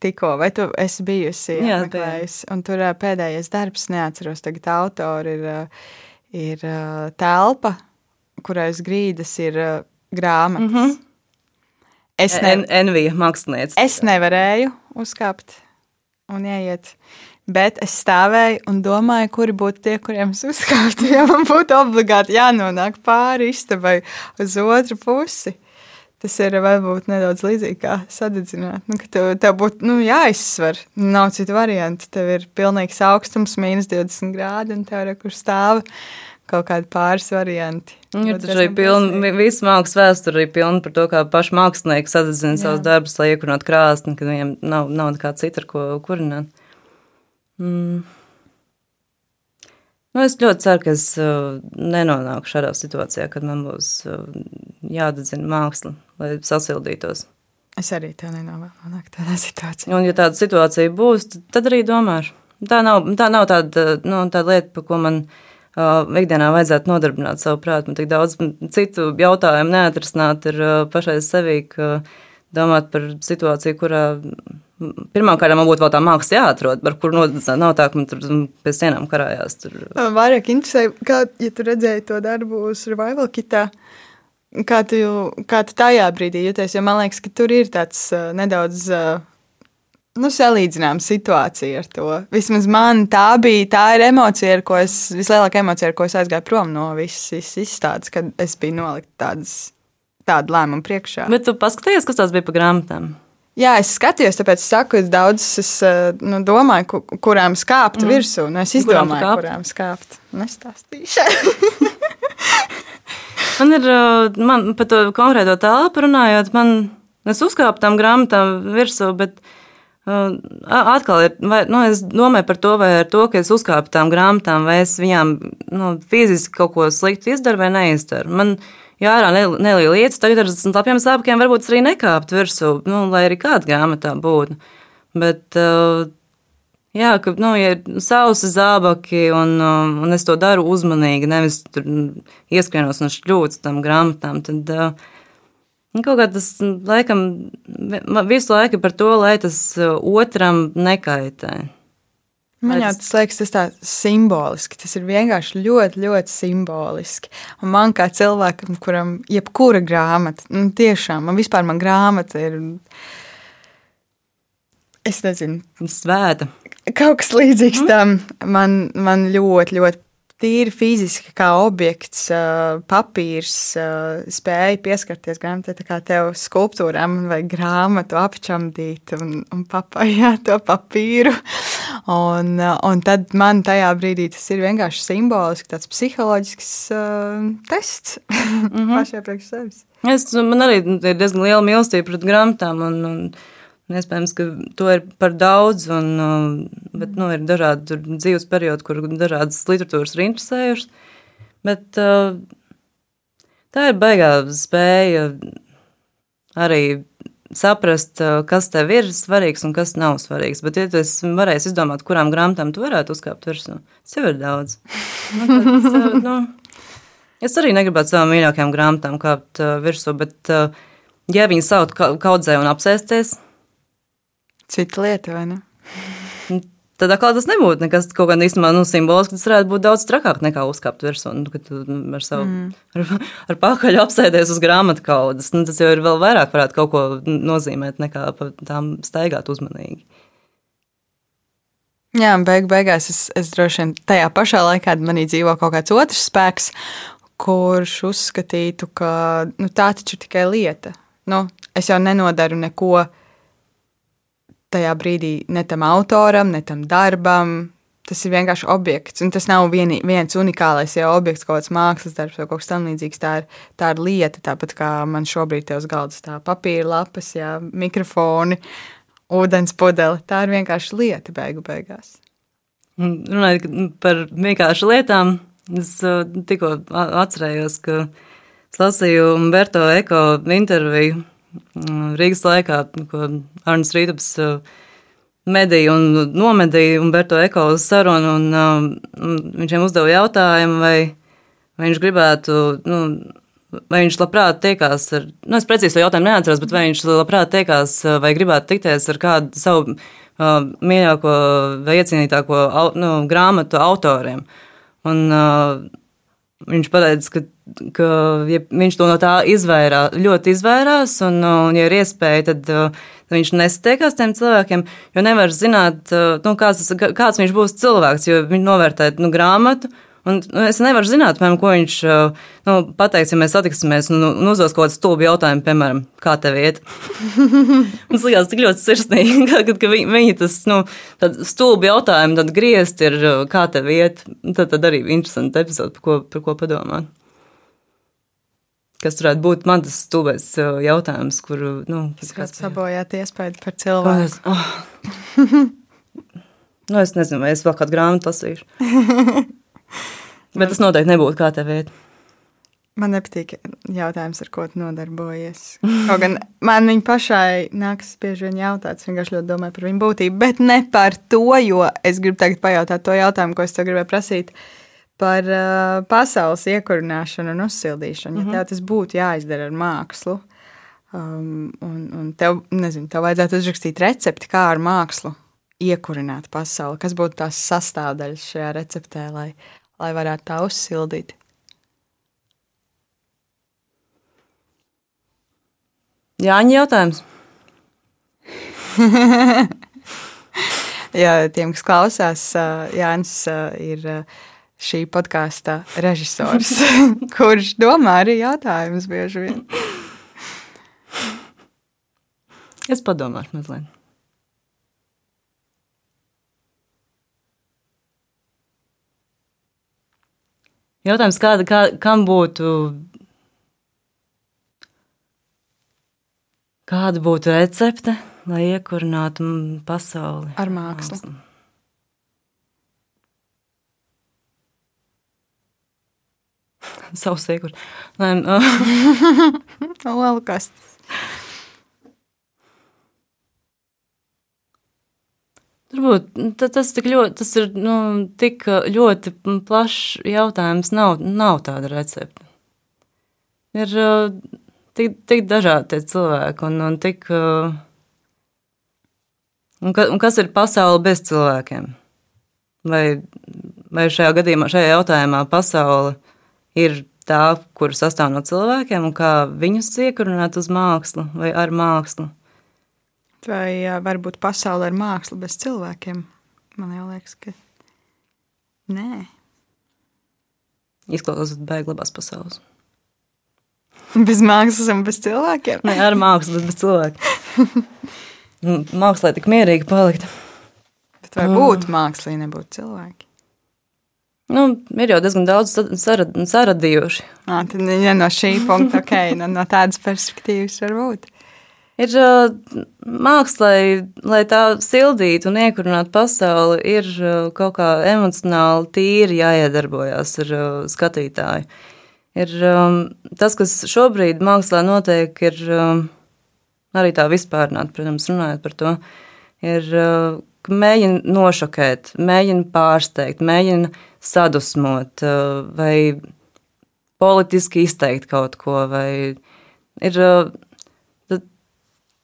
tikko, vai tu esi bijusi apmeklējusi? Un tur uh, pēdējais darbs, neatceros tagad autori, ir, uh, ir uh, telpa, kurais grīdas ir uh, grāmatas. Mm -hmm. Es ne... Envija mākslinieci. Es nevarēju uzkāpt un ieiet. Bet es stāvēju un domāju, kuri būtu tie, kuriem es uzkāptu. Ja man būtu obligāti jānonāk pāri istabai uz otru pusi. Tas ir varbūt nedaudz līdzīgi kā sadedzināt. Nu, tev, tev būtu nu, jāizsver. Nav citu variantu. Tev ir pilnīgs augstums, mīnus 20 grādi, un tev ir kur stāv kaut kādi pāris varianti. Ir taču arī pilna, visa mākslas vēsture ir pilna par to, kā paši mākslinieki sadedzina savus darbus, lai iekurinātu krāsni, kad viņiem nav, nav nekā cita, ar ko kurināt. Mm. Nu, es ļoti ceru, ka es uh, nenonāku šādā situācijā, kad man būs uh, jādedzina māksla, lai sasildītos. Es arī tā nenonāku tādā situācijā. Un, ja tāda situācija būs, tad arī domāšu. Tā nav, tā nav tāda, nu, tāda lieta, par ko man uh, ikdienā vajadzētu nodarbināt savu prātu. Man tik daudz citu jautājumu neatrisināt ir uh, pašai sevī, ka domāt par situāciju, kurā Pirmkārt, man būtu vēl tā māksla jāatrod, ar kuru. Nav tā, ka man tur pēc sienām karājās. Tur. Vairāk interesē, kā, ja tu redzēji to darbu uz Revival kitā, kā tu, kā tu tajā brīdī jūties, jo man liekas, ka tur ir tāds uh, nedaudz. Uh, Nu, salīdzināma situācija ar to. Vismaz man tā bija tā emocija, ar ko es vislielākā emocija, ar ko es aizgāju prom no visas izstādes, kad es biju nolikt tādas, tādu lēmumu priekšā. Bet tu paskaties, kas tas bija pa grāmatām? Jā, es skatījos, tāpēc es saku, ka daudzas es eh, nu, domāju, kurām skāpt mm. virsū. Nu, es izdomāju, kurām skāpt. Nestāstīšu. man ir, eh, man par to konkrēto telpu runājot, man, es uzkāpu tam grāmatām virsū, bet uh, atkal ir, vai, nu, es domāju par to, vai ar to, ka es uzkāpu tam grāmatām, vai es viņām nu, fiziski kaut ko sliktu izdaru vai neizdaru. Man, uh, jā, ārā neliela lietas, tagad ar lapiem sāpkiem varbūt arī nekāpt virsū, nu, lai arī kāda grāmatā būtu. Bet, uh, jā, ka, nu, ja ir sausi zābaki, un, um, un es to daru uzmanīgi, nevis tur ieskrienos un šļūts tam grāmatām, tad uh, kaut kā tas, laikam, visu laiku par to, lai tas otram nekaitē. Man jau tas liekas, tas tā simboliski. Tas ir vienkārši ļoti, ļoti simboliski. Un man kā cilvēkam, kuram jebkura grāmata, nu, tiešām, man vispār man grāmata ir. Es nezinu, svēta. Kaut kas līdzīgs tam man, man ļoti, ļoti tīri fiziski, kā objekts, papīrs, spēja pieskarties grāmatai, tā kā tev skulptūram vai grāmatu apčamdīt un, un papājāt to papīru. Un, un tad man tajā brīdī tas ir vienkārši simboliski, tāds psiholoģisks uh, tests mm -hmm. pašai priekš sevis. Es, man arī ir diezgan liela mīlestība pret grāmatām. Un, un, Iespējams, ka to ir par daudz, un, bet nu, ir dažādi dzīves periodi, kur dažādas literatūras ir interesējušas. Bet tā ir baigā spēja arī saprast, kas tev ir svarīgs un kas nav svarīgs. Bet, ja tu varēsi izdomāt, kurām grāmatām tu varētu uzkāpt virsū, tas jau ir daudz. Nu, tad, nu, es arī negribētu savām mīļākajām grāmatām kāpt virsū, bet, ja viņi savu kaudzē un apsēsties, Cita lieta, vai ne? Tad atkal tas nebūtu nekas kaut kādā īstenībā nu, simboliski. Tas varētu būt daudz trakāk nekā uzkāpt virsū. Nu, kad tu ar savu mm. ar, ar pakaļu apsēdies uz grāmatu kaudas. Nu, tas jau ir vēl vairāk varētu kaut ko nozīmēt nekā tām staigāt uzmanīgi. Jā, beig beigās es, es droši vien tajā pašā laikā manī dzīvo kaut kāds otrs spēks, kurš uzskatītu, ka nu, tā taču ir tikai lieta. Nu, es jau nenodaru neko tajā brīdī ne tam autoram, ne tam darbam. Tas ir vienkārši objekts, un tas nav vieni, viens unikālais jau objekts, kaut kāds mākslas darbs vai kaut kas tamlīdzīgs. Tā ir, tā ir lieta, tāpat kā man šobrīd te uz galda stāv papīra lapas, jā, mikrofoni, ūdens pudele. Tā ir vienkārši lieta beigu beigās. Runājot par vienkārši lietām, es uh, tikko atcerējos, ka es lasīju Berto Eko interviju Rīgas laikā, ko Arnēs Rītaps uh, medīja un nomedīja Umberto Eko uz sarunu, un, um, un viņš viņam uzdeva jautājumu, vai, vai viņš gribētu, nu, vai viņš labprāt tiekās ar, nu, es precīzi to jautājumu neatceros, bet vai viņš labprāt tiekās uh, vai gribētu tikties ar kādu savu uh, mīļāko vai iecienītāko nu, grāmatu autoriem. Un, uh, viņš pateica, ka ka ja viņš to no tā izvairā, ļoti izvairās, un, un ja ir iespēja, tad, tad viņš nesatiekās tiem cilvēkiem, jo nevar zināt, nu, kāds, kāds viņš būs cilvēks, jo viņi novērtē nu, grāmatu, Un, nu, es nevaru zināt, piemēram, ko viņš nu, pateiks, ja mēs satiksimies un, un uzdos kaut kādu stulbu jautājumu, piemēram, kā tev iet. Man liekas, tik ļoti sirsnīgi, kad, kad viņi, viņi tas nu, stulbu jautājumu tad griezt ir, kā tev iet. Tad, tad arī interesanti epizode, par ko, par ko padomāt. Kas varētu būt man tas stulbais jautājums, kur nu, tas kāds sabojāt iespēju par cilvēku. Oh. nu, es nezinu, vai es vēl kādu grāmatu lasīšu. Bet tas noteikti nebūtu kā tev iet. Man nepatīk jautājums, ar ko tu nodarbojies. Kaut gan man viņa pašai nāks bieži vien jautāt, es vienkārši ļoti domāju par viņu būtību, bet ne par to, jo es gribu tagad pajautāt to jautājumu, ko es tev gribēju prasīt par uh, pasaules iekurināšanu un uzsildīšanu. Ja mm -hmm. tev tas būtu jāizdara ar mākslu, um, un, un tev, nezinu, tev vajadzētu uzrakstīt recepti, kā ar mākslu iekurināt pasauli, kas būtu tās sastāvdaļas šajā receptē, lai lai varētu tā uzsildīt. Jāņa jautājums. Jā, tiem, kas klausās, Jānis ir šī podkāsta režisors, kurš domā arī jautājumus bieži vien. Es padomāšu mazliet. Jautājums, kāda, kā, kam būtu, kāda būtu recepte, lai iekurinātu pasauli ar mākslu? mākslu. Savs iekurs. Nē, no. Lielu Turbūt tas, ļoti, tas ir nu, tik ļoti plašs jautājums. Nav, nav tāda recepte. Ir tik, tik dažādi cilvēki un, un tik. Un, ka, un kas ir pasaule bez cilvēkiem? Vai, vai šajā gadījumā, šajā jautājumā, pasaule ir tā, kur sastāv no cilvēkiem, un kā viņus iekurunāt uz mākslu vai ar mākslu? Vai varbūt pasaule ir māksla bez cilvēkiem? Man liekas, ka nē. Izklausās beigas labās pasaules. Bez mākslas un bez cilvēkiem? Nē, ar mākslu, bet bez cilvēkiem. Mākslā tik mierīgi palikt. Bet vai būtu mm. mākslā, ja nebūtu cilvēki? Nu, ir jau diezgan daudz sarad, saradījuši. À, tad ja no šī punkta, ok, no, no tādas perspektīvas varbūt ir mākslai, lai tā sildītu un iekurinātu pasauli, ir kaut kā emocionāli tīri jāiedarbojas ar skatītāju. Ir tas, kas šobrīd mākslā notiek, ir arī tā vispārnāt, protams, runājot par to, ir mēģina nošokēt, mēģina pārsteigt, mēģina sadusmot vai politiski izteikt kaut ko, vai ir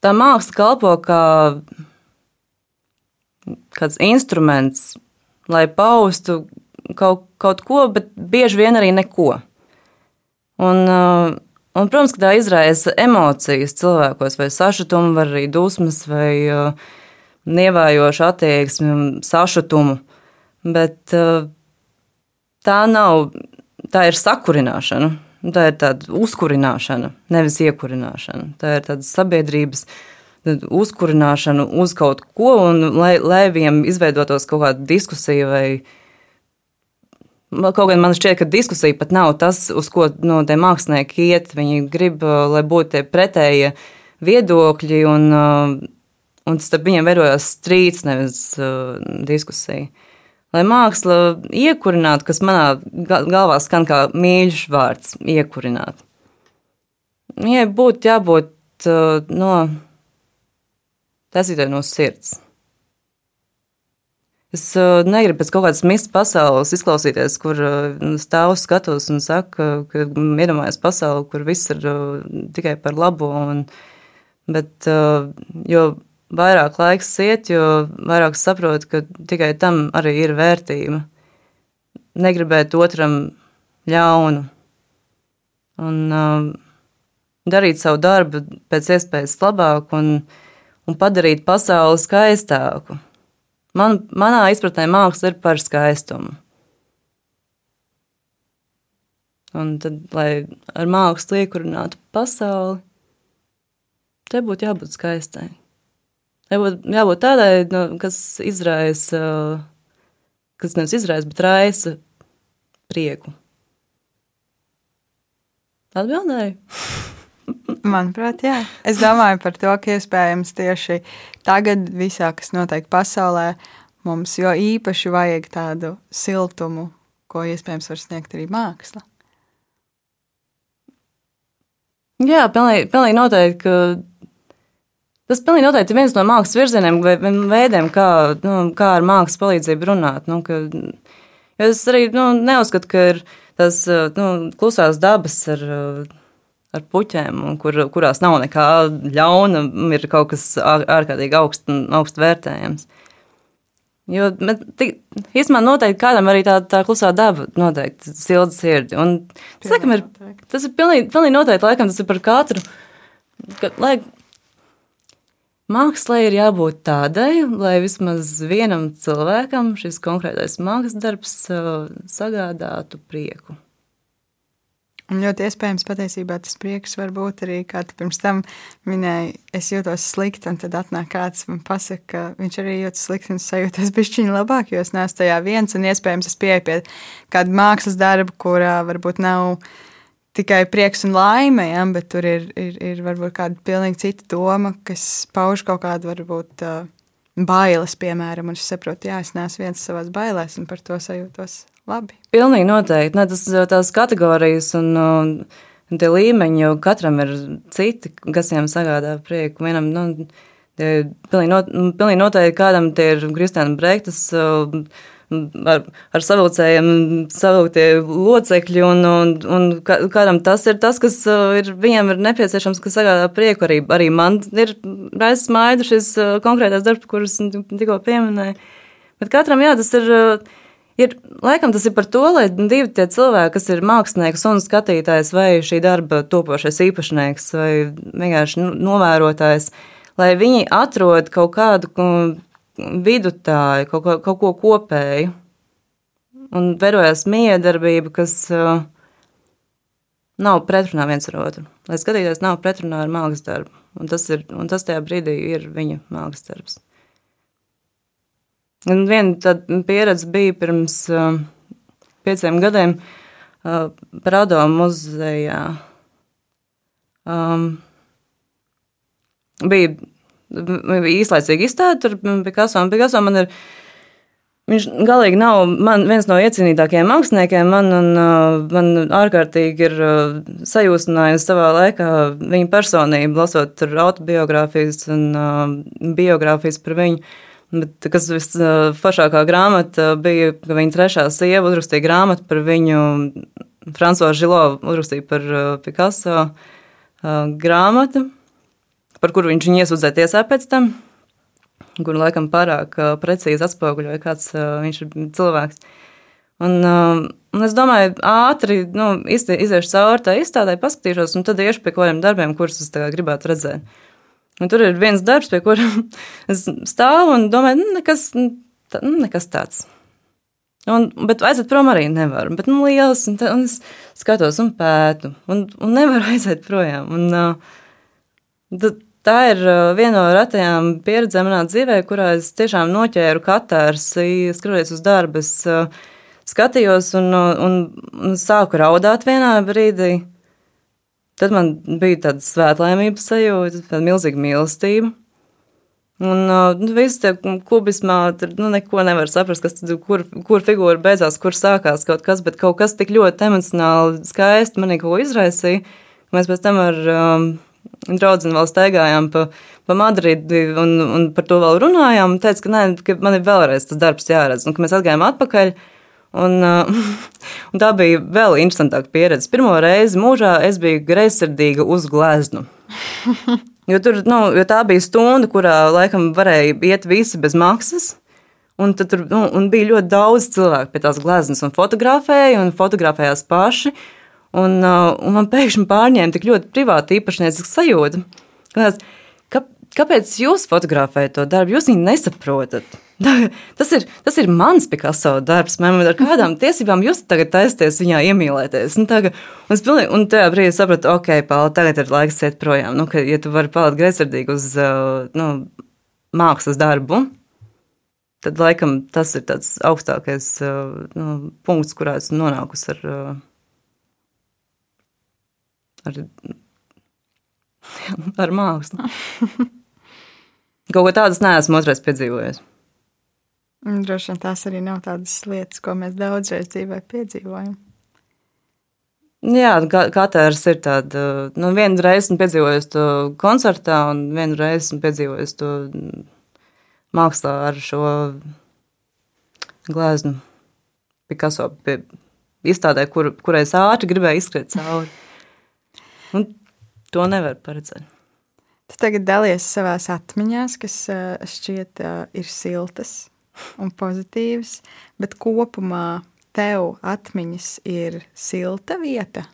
tā māksla kalpo kā kāds instruments, lai paustu kaut, kaut ko, bet bieži vien arī neko. Un, uh, un, protams, ka tā izraisa emocijas cilvēkos, vai sašutumu, vai arī dusmas, vai uh, nievājošu attieksmi, sašutumu. Bet uh, tā nav, tā ir sakurināšana. Tā ir tāda uzkurināšana, nevis iekurināšana. Tā ir tāda sabiedrības uzkurināšana uz kaut ko, un lai, lai viņiem izveidotos kaut kāda diskusija vai. Kaut gan man šķiet, ka diskusija pat nav tas, uz ko no, tie mākslinieki iet. Viņi grib, lai būtu tie pretējie viedokļi, un, un starp viņiem veidojas strīds, nevis uh, diskusija lai māksla iekurinātu, kas manā galvā skan kā mīļš vārds - iekurināt. Viņai būtu jābūt uh, no tasītai no sirds. Es uh, negribu pēc kaut kādas mistas pasaules izklausīties, kur uh, stāvu skatos un saku, ka iedomājos pasauli, kur viss ir tikai par labo. Un, bet, jo vairāk laiks iet, jo vairāk saprotu, ka tikai tam arī ir vērtība. Negribēt otram ļaunu un uh, darīt savu darbu pēc iespējas labāk un, un padarīt pasauli skaistāku. Man, manā izpratnē māksla ir par skaistumu. Un tad, lai ar mākslu iekurinātu pasauli, te būtu jābūt skaistai. Jābūt, jābūt tādai, nu, kas izraisa, kas nevis izraisa, bet raisa prieku. Atbildēju. Manuprāt, jā. Es domāju par to, ka iespējams tieši tagad, visā, kas notiek pasaulē, mums jo īpaši vajag tādu siltumu, ko iespējams var sniegt arī māksla. Jā, pilnīgi, pilnīgi noteikti. Tas pilnīgi noteikti ir viens no mākslas virzieniem vai veidiem, kā, nu, kā ar mākslas palīdzību runāt. Nu, ka, es arī nu, neuzskatu, ka ir tas nu, klusās dabas ar, ar puķiem, kur, kurās nav nekā ļauna, ir kaut kas ārkārtīgi augst, augst vērtējams. Jo īstenībā noteikti kādam arī tā, tā klusā daba noteikti silda sirdi. Un, tas, laikam, ir, tas ir pilnīgi, pilnīgi noteikti, laikam tas ir par katru. Ka, lai, Mākslai ir jābūt tādai, lai vismaz vienam cilvēkam šis konkrētais mākslas darbs uh, sagādātu prieku. Un ļoti iespējams, patiesībā tas prieks var būt arī, kā tu pirms tam minēji, es jūtos slikti, un tad atnāk kāds man pasaka, ka viņš arī jūtas slikti un sajūtas bišķiņi labāk, jo es neesmu tajā viens, un iespējams es pieeju pie kāda mākslas darba, kurā varbūt nav tikai prieks un laime, ja, bet tur ir, ir, ir varbūt kāda pilnīgi cita doma, kas pauž kaut kādu varbūt uh, bailes, piemēram, un es saprotu, jā, es neesmu viens savās bailēs, un par to sajūtos labi. Pilnīgi noteikti. Ne, tas, tās kategorijas un, un tie līmeņi jau katram ir citi, kas viņam sagādā prieku. Vienam, nu, pilnīgi, not, pilnīgi noteikti kādam tie ir Kristiāna Brektas ar, ar savilcējiem savilktie locekļi, un, un, un kādam tas ir tas, kas ir, viņam ir nepieciešams, kas sagādā prieku. Arī, arī man ir raizes maidu šis konkrētais darbs, kurus tikko pieminēju. Bet katram, jā, tas ir Ir, laikam tas ir par to, lai divi tie cilvēki, kas ir mākslinieks un skatītājs, vai šī darba topošais īpašnieks, vai vienkārši novērotājs, lai viņi atrod kaut kādu vidutāju, kaut ko, kaut ko kopēju un veidojas miedarbība, kas uh, nav pretrunā viens ar otru. Lai skatītājs nav pretrunā ar mākslas darbu, un tas, ir, un tas tajā brīdī ir viņa mākslas darbs. Un viena tāda pieredze bija pirms uh, pieciem gadiem uh, Prado muzejā. Um, bija, bija īslaicīga izstāde, tur Picasso un Picasso man ir. Viņš galīgi nav man, viens no iecienītākajiem māksliniekiem. Man, un, uh, man ārkārtīgi ir uh, sajūsminājusi savā laikā viņa personība, lasot autobiogrāfijas un uh, biogrāfijas par viņu. Uh, Bet kas visforšākā grāmata bija, ka viņa trešā sieva uzrakstīja grāmatu par viņu. Frančiska Žilovs uzrakstīja par Picasso grāmatu, par kuru viņš viņu iesūdzēja tiesā pēc tam, kuru laikam pārāk precīzi atspoguļoja, kāds viņš ir cilvēks. Un, un es domāju, ātri nu, iziešu cauri tā izstādē, paskatīšos, un tad iešu pie kādiem darbiem, kurus es gribētu redzēt. Un tur ir viens darbs, pie kura es stāvu un domāju, nu, nekas, tā, nu, nekas tāds. Un, bet aiziet prom arī nevaru. Bet, nu, liels, un, tā, un es skatos un pētu, un, un nevaru aiziet projām. Un, uh, tā ir viena no retajām pieredzēm manā dzīvē, kurā es tiešām noķēru katārsi, skatoties uz darbu. Es uh, skatījos un, un, un sāku raudāt vienā brīdī. Tad man bija tāda svētlaimības sajūta, tāda milzīga mīlestība. Un nu, viss tie kubismā, tur nu, neko nevar saprast, kas tad, kur, kur figūra beidzās, kur sākās kaut kas, bet kaut kas tik ļoti emocionāli skaisti manī ko izraisīja. Mēs pēc tam ar um, draugu vēl staigājām pa, pa Madridi un, un par to vēl runājām. Teica, ka, nē, ka man ir vēlreiz tas darbs jāredz, un ka mēs atgājām atpakaļ. Un, un tā bija vēl interesantāka pieredze. Pirmo reizi mūžā es biju greizsirdīga uz gleznu. Jo, tur, nu, jo tā bija stunda, kurā laikam varēja iet visi bez maksas. Un tur nu, un bija ļoti daudz cilvēku pie tās gleznas, un fotografēja, un fotografējās paši. Un, uh, un man pēkšņi pārņēma tik ļoti privāta īpašnieciska sajūta. Kā, kāpēc jūs fotografējat to darbu? Jūs viņu nesaprotat. Tas ir, tas ir mans Picasso darbs. Man ar kādām tiesībām jūs tagad taisties viņā iemīlēties? Un, tagad, un, pilnīgi, un tajā brīdī sapratu, ok, Pāla, tagad ir laiks iet projām. Nu, ka, ja tu vari palikt greizsirdīgi uz uh, nu, mākslas darbu, tad laikam tas ir tāds augstākais uh, nu, punkts, kurā esmu nonākusi ar, ar, ar mākslu. Kaut ko tādu neesmu otrais piedzīvojis. Droši vien tās arī nav tādas lietas, ko mēs daudzreiz dzīvē piedzīvojam. Jā, katrs ir tāds. Nu, vienu reizi esmu piedzīvojis to koncertā, un vienu reizi esmu piedzīvojis to mākslā ar šo gleznu Picasso izstādē, kur, kurai es ātri gribēju izskriet cauri. Un to nevar paredzēt. Tu tagad dalies savās atmiņās, kas šķiet ir siltas un pozitīvas, bet kopumā tev atmiņas ir silta vieta.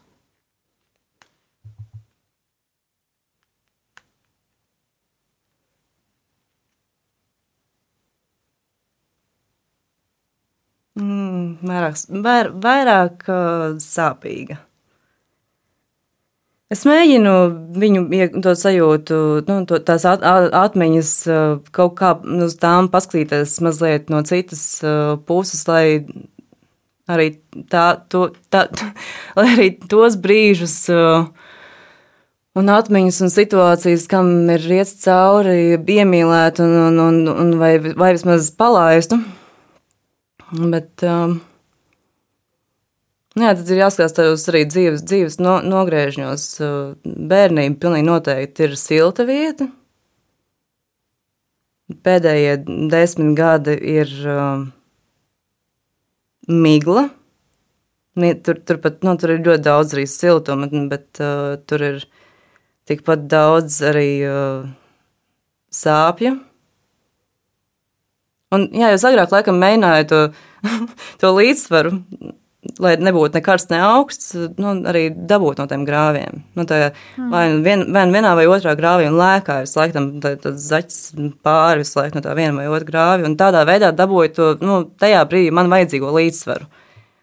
Mm, vairāk, vair, vairāk uh, sāpīga. Es mēģinu viņu to sajūtu, nu, to, tās at, atmiņas kaut kā uz tām paskatīties mazliet no citas puses, lai arī, tā, to, tā, lai arī tos brīžus un atmiņas un situācijas, kam ir riets cauri, iemīlēt un, un, un, un vai, vai vismaz palaistu. Bet, um, Jā, tad ir jāskatās tajos arī dzīves, dzīves no, nogriežņos. Bērnība pilnīgi noteikti ir silta vieta. Pēdējie desmit gadi ir uh, migla. Tur, tur, pat, nu, tur ir ļoti daudz arī siltuma, bet uh, tur ir tikpat daudz arī uh, sāpju. Un, jā, jau agrāk laikam mēģināju to, to līdzsvaru lai nebūtu ne karsts, ne augsts, nu, arī dabūt no tiem grāviem. Nu, tā, mm. Vai nu vien, vien, vienā vai otrā grāvī un lēkā visu laiku tam zaķis pāri visu laiku no tā viena vai otra grāvja. Un tādā veidā dabūju to, nu, tajā brīdī man vajadzīgo līdzsvaru.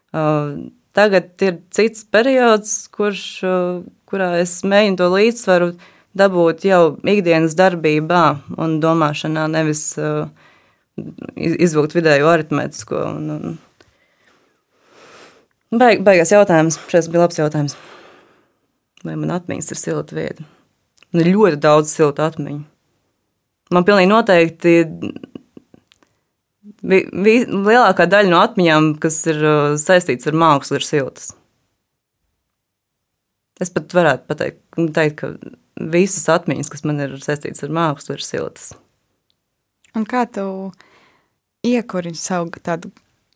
Uh, tagad ir cits periods, kurš, uh, kurā es mēģinu to līdzsvaru dabūt jau ikdienas darbībā un domāšanā, nevis uh, izvilkt vidēju aritmētisko. Un, un, Baig, baigās jautājums. Šis bija labs jautājums. Vai man atmiņas ir silta vieta? Man ir ļoti daudz siltu atmiņu. Man pilnīgi noteikti vi, vi, lielākā daļa no atmiņām, kas ir uh, saistītas ar mākslu, ir siltas. Es pat varētu pateikt, teikt, ka visas atmiņas, kas man ir saistītas ar mākslu, ir siltas. Un kā tu iekuri savu tādu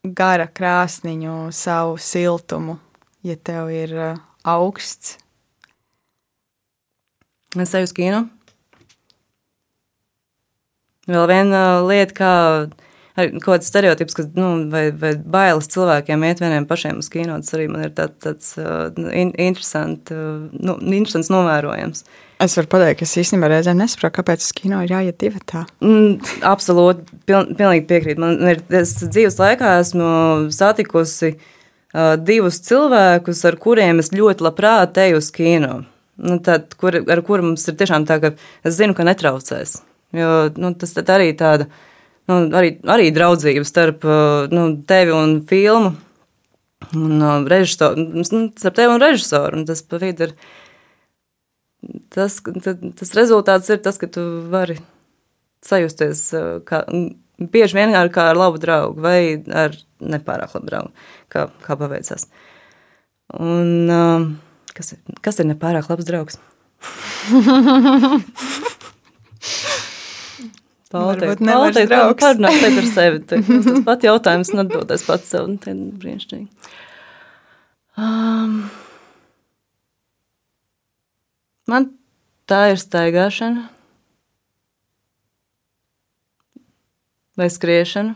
gara krāsniņu, savu siltumu, ja tev ir uh, augsts. Es eju uz kino. Vēl viena lieta, kā kaut kāds stereotips, ka, nu, vai, vai bailes cilvēkiem iet vieniem pašiem uz kino, tas arī man ir tā, tāds uh, in, interesant, uh, nu, interesants novērojams. Es varu pateikt, ka es īstenībā reizēm nesaprotu, kāpēc uz kino ir jāiet divi tā. Mm, absolūti, piln, pilnīgi piekrītu. Man ir, es dzīves laikā esmu satikusi uh, divus cilvēkus, ar kuriem es ļoti labprāt eju uz kino. Nu, tad, kur, ar kuriem mums ir tiešām tā, ka es zinu, ka netraucēs. Jo nu, tas arī tāda, nu, arī, arī draudzība starp uh, nu, tevi un filmu. Un uh, režisoru, nu, starp tevi un režisoru. Un tas pa vidu ir tas, tas rezultāts ir tas, ka tu vari sajusties kā, bieži vien ar, kā ar labu draugu vai ar nepārāk labu draugu, kā, kā paveicās. Un, um, kas, kas ir nepārāk labs draugs? Paldies, Paldies, draugs. Parunāt pēc ar sevi. Tas pat jautājums un atbildēs pats sev. Brīnišķīgi. Um, Man tā ir staigāšana vai skriešana.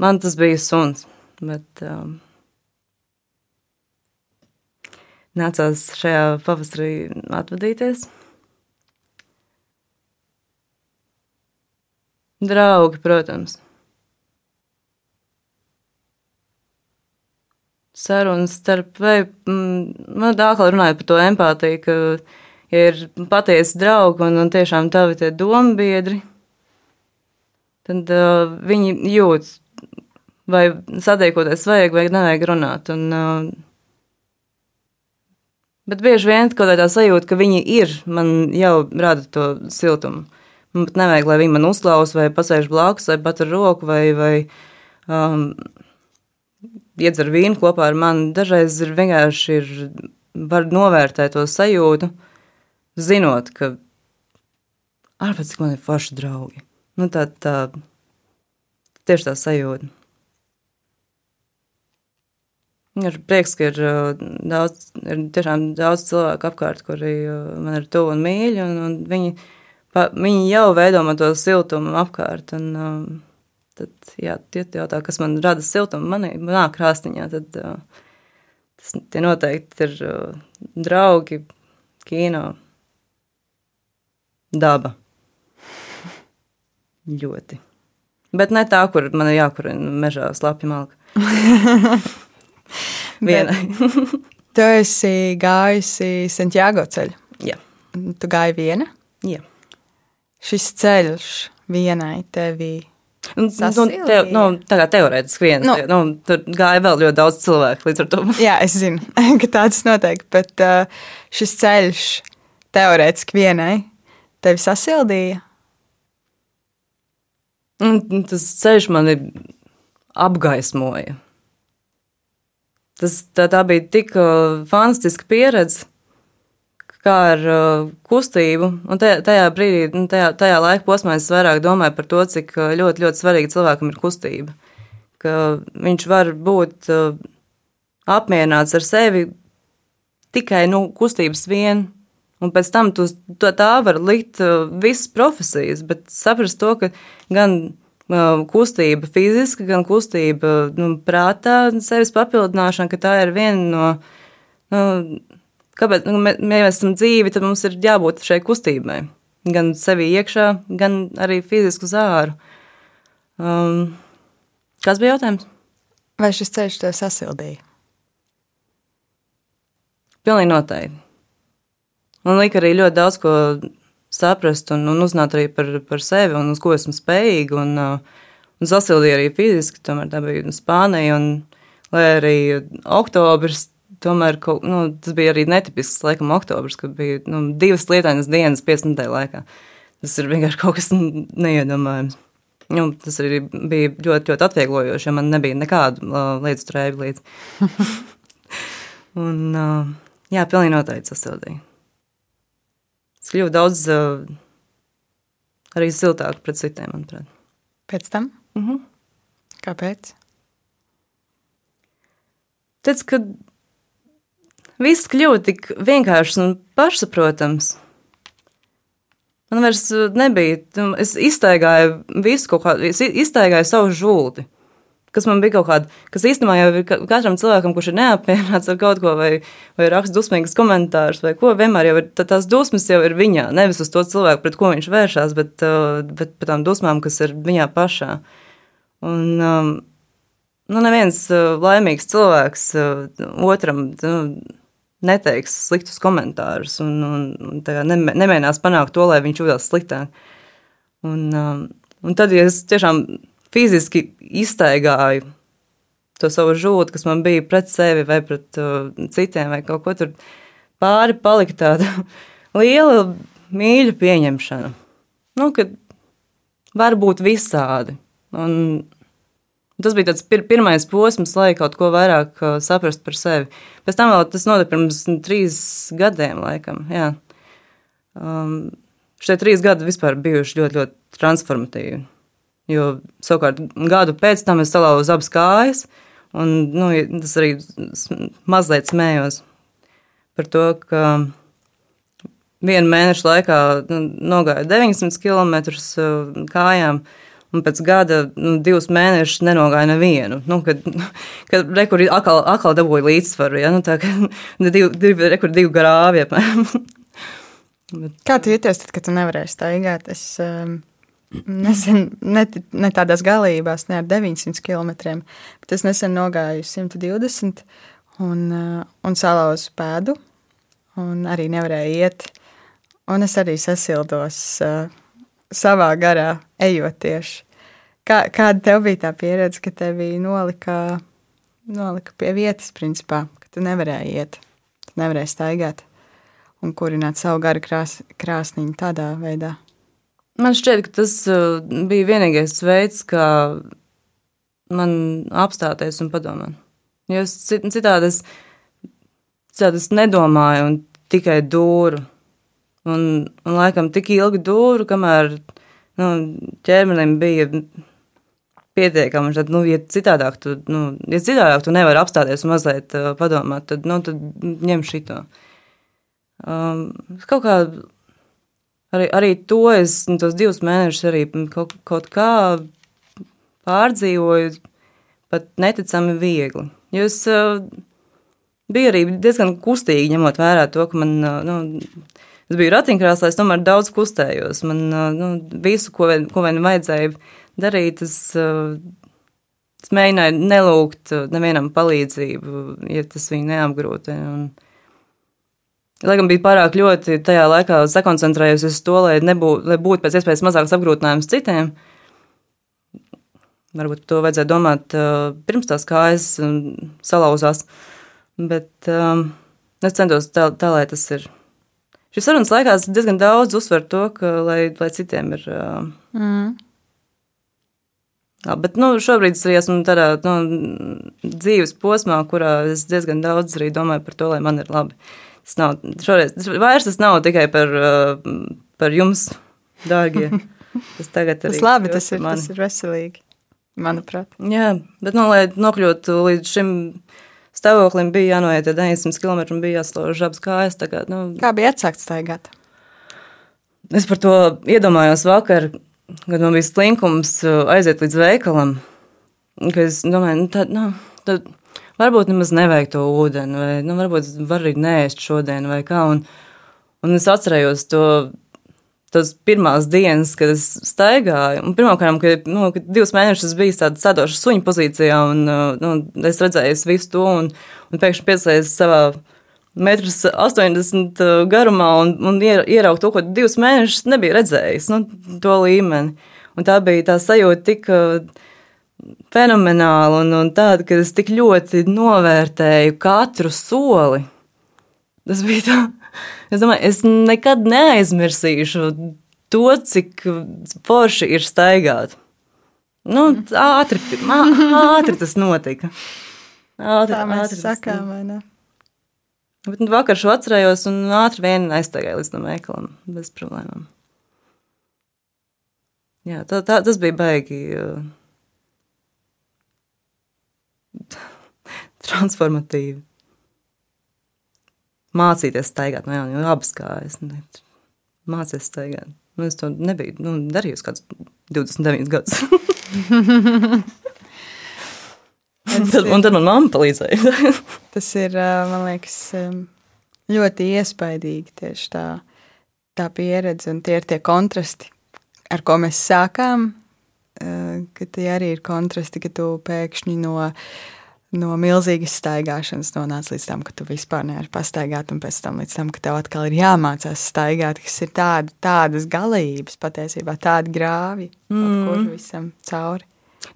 Man tas bija suns, bet um, nācās šajā pavasarī atvadīties. Draugi, protams. Sarunas starp, vai mm, man dākli runāja par to empātiju, ka, ja ir patiesi draugi un, un tiešām tavi tie dombiedri, tad uh, viņi jūt, vai sadiekoties vajag vai nevajag runāt. Un, uh, bet bieži vien kaut kādā sajūta, ka viņi ir, man jau rada to siltumu. Man pat nevajag, lai viņi man uzklausa, vai pasēž blakus, vai pat ar roku, vai, vai um, iedzer vīnu kopā ar mani. Dažreiz ir vienkārši ir, var novērtēt to sajūtu, zinot, ka ārpus cik man ir forši draugi. Nu, tā, tā, tieši tā sajūta. Ir prieks, ka ir daudz, ir tiešām daudz cilvēku apkārt, kuri man ir tuvu un mīļi, un, un viņi, pa, viņi jau veido man to siltumu apkārt. Un, um, tad, jā, tie jautā, kas man rada siltumu manī, manā krāstiņā, tad uh, tas tie noteikti ir uh, draugi, kino, daba. Ļoti. Bet ne tā, kur man ir jākurina mežā slapja malka. Vienai. tu esi gājusi Santiago ceļu. Jā. Tu gāji viena? Jā. Šis ceļš vienai tevi Nu, nu, te, nu, tā kā teorētiski viens, nu, nu, tur gāja vēl ļoti daudz cilvēku līdz ar to. Jā, es zinu, ka tāds notiek, bet uh, šis ceļš teorētiski vienai tevi sasildīja. Un tas ceļš mani apgaismoja. Tas, tā, tā bija tik uh, fantastiska pieredze, kā ar uh, kustību. Un tajā, tajā brīdī, nu, tajā, tajā laika posmā es vairāk domāju par to, cik uh, ļoti, ļoti svarīgi cilvēkam ir kustība. Ka viņš var būt uh, apmierināts ar sevi tikai nu, kustības vien. Un pēc tam tu, to tā var likt uh, visas profesijas, bet saprast to, ka gan uh, kustība fiziska, gan kustība nu, prātā, sevis papildināšana, ka tā ir viena no. Nu, kāpēc, nu, ja mēs esam dzīvi, tad mums ir jābūt šai kustībai. Gan sevi iekšā, gan arī fizisku zāru. Um, kas bija jautājums? Vai šis ceļš tev sasildīja? Pilnīgi noteikti. Man lika arī ļoti daudz ko saprast un, un uzzināt arī par, par sevi un uz ko esmu spējīga. Un, uh, un sasildīja arī fiziski, tomēr tā bija Spānija. Un, lai arī oktobris tomēr kaut, nu, tas bija arī netipisks, laikam, oktobris, kad bija nu, divas lietainas dienas 15. laikā. Tas ir vienkārši kaut kas neiedomājams. Nu, tas arī bija ļoti, ļoti atvieglojoši, jo man nebija nekādu uh, lietu strēbi līdzi. Un, uh, jā, pilnīgi noteikti sasildīja. Es kļuvu daudz uh, arī siltāk pret citiem, manuprāt. Pēc tam? Uh -huh. Kāpēc? Tāpēc, ka viss kļuva tik vienkāršs un pašsaprotams. Man vairs uh, nebija, es iztaigāju visu kaut kādu, es iztaigāju savu žulti. Kas man bija kaut kāda, kas īstenībā jau ir katram cilvēkam, kurš ir neapmierināts ar kaut ko, vai, vai raksta dusmīgas komentārus, vai ko, vienmēr jau ir tās dusmas jau ir viņā. Nevis uz to cilvēku, pret ko viņš vēršās, bet, uh, bet par tām dusmām, kas ir viņā pašā. Un, um, nu, neviens uh, laimīgs cilvēks otram. Nu, neteiks sliktus komentārus un, un, un nemēģinās panākt to, lai viņš jūtas sliktāk. Un, um, un tad, ja es tiešām fiziski iztaigāju to savu žūtu, kas man bija pret sevi vai pret uh, citiem, vai kaut ko tur pāri, palika tāda liela mīļa pieņemšana. Nu, kad var būt visādi. Un, Tas bija tas pir pirmais posms, lai kaut ko vairāk uh, saprastu par sevi. Pēc tam vēl tas notika pirms trīs gadiem, laikam. Jā. Um, šie trīs gadi vispār bijuši ļoti, ļoti transformatīvi. Jo savukārt gadu pēc tam es salauzu abas kājas, un nu, tas arī mazliet smējos par to, ka vienu mēnešu laikā nu, nogāju 900 km kājām. Uh, un pēc gada, nu, divus mēnešus nenogāja nevienu. Nu, kad kad rekurbi atkal, atkal dabūja līdzsvaru, ja, nu, tā kā divi, divi, divi grāvi. Bet... Kā tu jūties, tad, kad tu nevarēsi staigāt? Es, um, nesen, ne, ne tādās galībās, ne ar 900 km, bet es nesen nogāju 120 un, uh, un salauzu pēdu, un arī nevarēju iet. Un es arī sasildos uh, savā garā, ejot tieši. Kā, kāda tev bija tā pieredze, ka tevi nolika, nolika pie vietas, principā, ka tu nevarēji iet, tu nevarēji staigāt un kurināt savu garu krās, krāsniņu tādā veidā? Man šķiet, ka tas uh, bija vienīgais veids, kā man apstāties un padomāt. Jo citādi es, citādi es nedomāju un tikai dūru. Un, un laikam tik ilgi dūru, kamēr nu, ķermenim bija pietiekami. Tad, nu, ja citādāk tu, nu, ja citādāk tu nevari apstāties un mazliet uh, padomāt, tad, nu, tad ņem šito. Um, kaut kā arī, arī to es nu, tos divus mēnešus arī kaut, kaut kā pārdzīvoju, pat neticami viegli. Jo es uh, biju arī diezgan kustīgi, ņemot vērā to, ka man, uh, nu, es biju ratiņkrāslā, es tomēr daudz kustējos. Man nu, visu, ko vien, ko vien vajadzēja darīt, es, es mēģināju nelūgt nevienam palīdzību, ja tas viņu neapgrūtina. Lai gan bija pārāk ļoti tajā laikā sakoncentrējusies uz to, lai, nebū, lai būtu pēc iespējas mazāks apgrūtinājums citiem. Varbūt to vajadzēja domāt pirms tās kājas salauzās. Bet um, es centos tā, tā, lai tas ir. Šis sarunas laikā diezgan daudz uzsver to, ka lai, lai citiem ir. Uh, mm. Jā, bet nu, šobrīd es arī esmu tādā nu, dzīves posmā, kurā es diezgan daudz arī domāju par to, lai man ir labi. Uh, Tas nav, šoreiz, vairs tas nav tikai par, uh, par jums, dārgie. Tas tagad tas labi, tas ir, tas ir veselīgi, manuprāt. Jā, bet, nu, lai nokļūtu līdz šim stāvoklim, bija jānoiet 900 km un bija jāslauž abas kājas. Kā, nu, kā bija atsākt staigāt? Es par to iedomājos vakar, kad man bija slinkums uh, aiziet līdz veikalam. Es domāju, nu, tad, nu, tad varbūt nemaz nevajag to ūdeni, vai nu, varbūt var arī nēst šodien, vai kā. Un, un es atcerējos to. Tas pirmās dienas, kad es staigāju, un pirmkārt, ka, nu, ka divus mēnešus biju tādā sēdošā suņa pozīcijā, un nu, es redzēju visu to, un, un pēkšņi pieslēdzos savā metrs 80 garumā, un, un ieraugu to, ko divus mēnešus nebija redzējis, nu, to līmeni. Un tā bija tā sajūta tik. Uh, fenomenāli un, un tāda, ka es tik ļoti novērtēju katru soli. Tas bija tā. Es domāju, es nekad neaizmirsīšu to, cik forši ir staigāt. Nu, ātri, ātri tas notika. Ātri, tā mēs ātri sakām, vai ne? Bet nu, vakar šo atcerējos un ātri vien aiztaigāju līdz tam veikalam bez problēmām. Jā, tā, tā, tas bija baigi. Transformatīvi. Mācīties staigāt no jauna, jo abas kājas. Mācīties staigāt. Nu, es to nebiju nu, darījusi kāds 29 gadus. tad, un tad man mamma palīdzēja. tas ir, man liekas, ļoti iespaidīgi tieši tā, tā pieredze un tie ir tie kontrasti, ar ko mēs sākām, ka tie arī ir kontrasti, ka tu pēkšņi no no milzīgas staigāšanas nonāc līdz tam, ka tu vispār nevari pastaigāt, un pēc tam līdz tam, ka tev atkal ir jāmācās staigāt, kas ir tāda, tādas galības patiesībā, tādi grāvi, mm. kur visam cauri.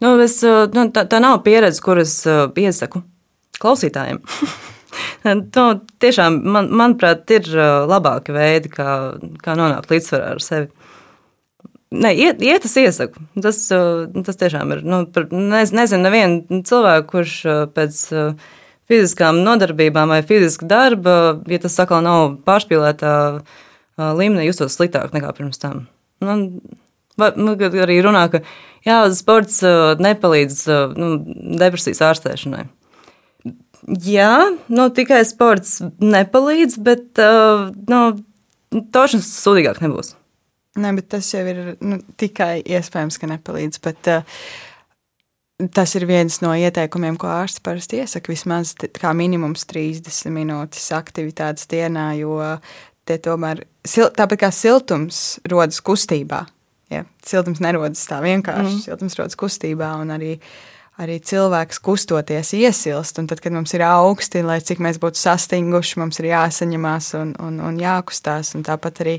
Nu, es, nu, tā, tā nav pieredze, kuras uh, iesaku klausītājiem. nu, tiešām, man, manuprāt, ir labāki veidi, kā, kā nonākt līdzsvarā ar sevi. Nē, iet, iet es iesaku. Tas, uh, tas tiešām ir. Nu, nez, nezinu, nevienu cilvēku, kurš uh, pēc uh, fiziskām nodarbībām vai fiziska darba, ja tas atkal nav pārspīlētā līmenī, justos sliktāk nekā pirms tam. Nu, nu, arī runā, ka jā, sports nepalīdz nu, depresijas ārstēšanai. Jā, nu, tikai sports nepalīdz, bet nu, tošanas sūdīgāk nebūs. Nē, bet tas jau ir nu, tikai iespējams, ka nepalīdz. Bet, uh, Tas ir viens no ieteikumiem, ko ārsts parasti iesaka. Vismaz kā minimums 30 minūtes aktivitātes dienā, jo tie tomēr, tāpat kā siltums rodas kustībā. Ja, siltums nerodas tā vienkārši. Mm. Siltums rodas kustībā un arī, arī cilvēks kustoties iesilst. Un tad, kad mums ir augsti, lai cik mēs būtu sastinguši, mums ir jāsaņemās un, un, un jākustās. Un tāpat arī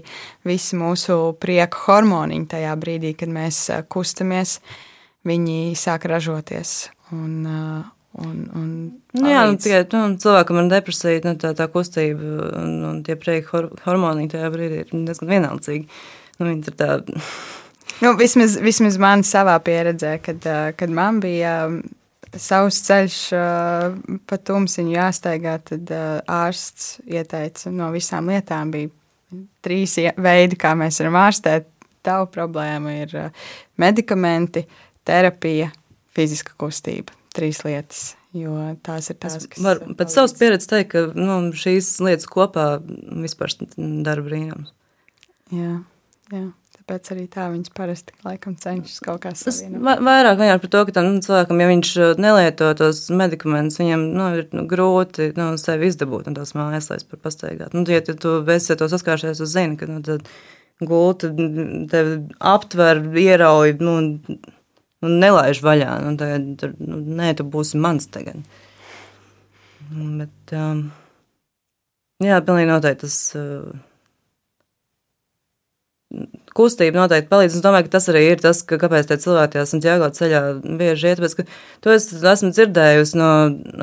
visi mūsu prieka hormoniņi tajā brīdī, kad mēs kustamies, viņi sāk ražoties. Un, Un, un nu, jā, nu, tikai nu, cilvēkam ir depresija, nu, tā, tā kustība un, un tie prieka hor hormoni tajā brīdī ir diezgan vienaldzīgi. Nu, viņi ir tādi. Nu, vismaz, vismaz man savā pieredzē, kad, kad man bija savs ceļš pa tumsiņu jāsteigā, tad ārsts ieteica no visām lietām bija trīs veidi, kā mēs varam ārstēt. Tava problēma ir medikamenti, terapija, fiziska kustība trīs lietas. Jo tās ir tās, kas var pēc savas pieredzes teikt, ka nu, šīs lietas kopā vispār dara brīnums. Jā, jā. Tāpēc arī tā viņas parasti laikam cenšas kaut kā savienot. Es vairāk vienkārši par to, ka tam cilvēkam, ja viņš uh, nelieto tos medikamentus, viņam nu, ir nu, grūti nu, sevi izdabūt no tās mājas, lai par pastaigāt. Nu, ja tu esi to saskāršies, tu zini, ka nu, gulta tevi aptver, ierauj, nu, nu, nelaiž vaļā. Nu, tur, nu, nē, tu būsi mans tagad. Bet, um, jā, pilnīgi noteikti tas. Uh, Kustība noteikti palīdz. Es domāju, ka tas arī ir tas, ka, kāpēc tie cilvēki tajā Santiago ceļā bieži iet. Tāpēc, to es esmu dzirdējusi no,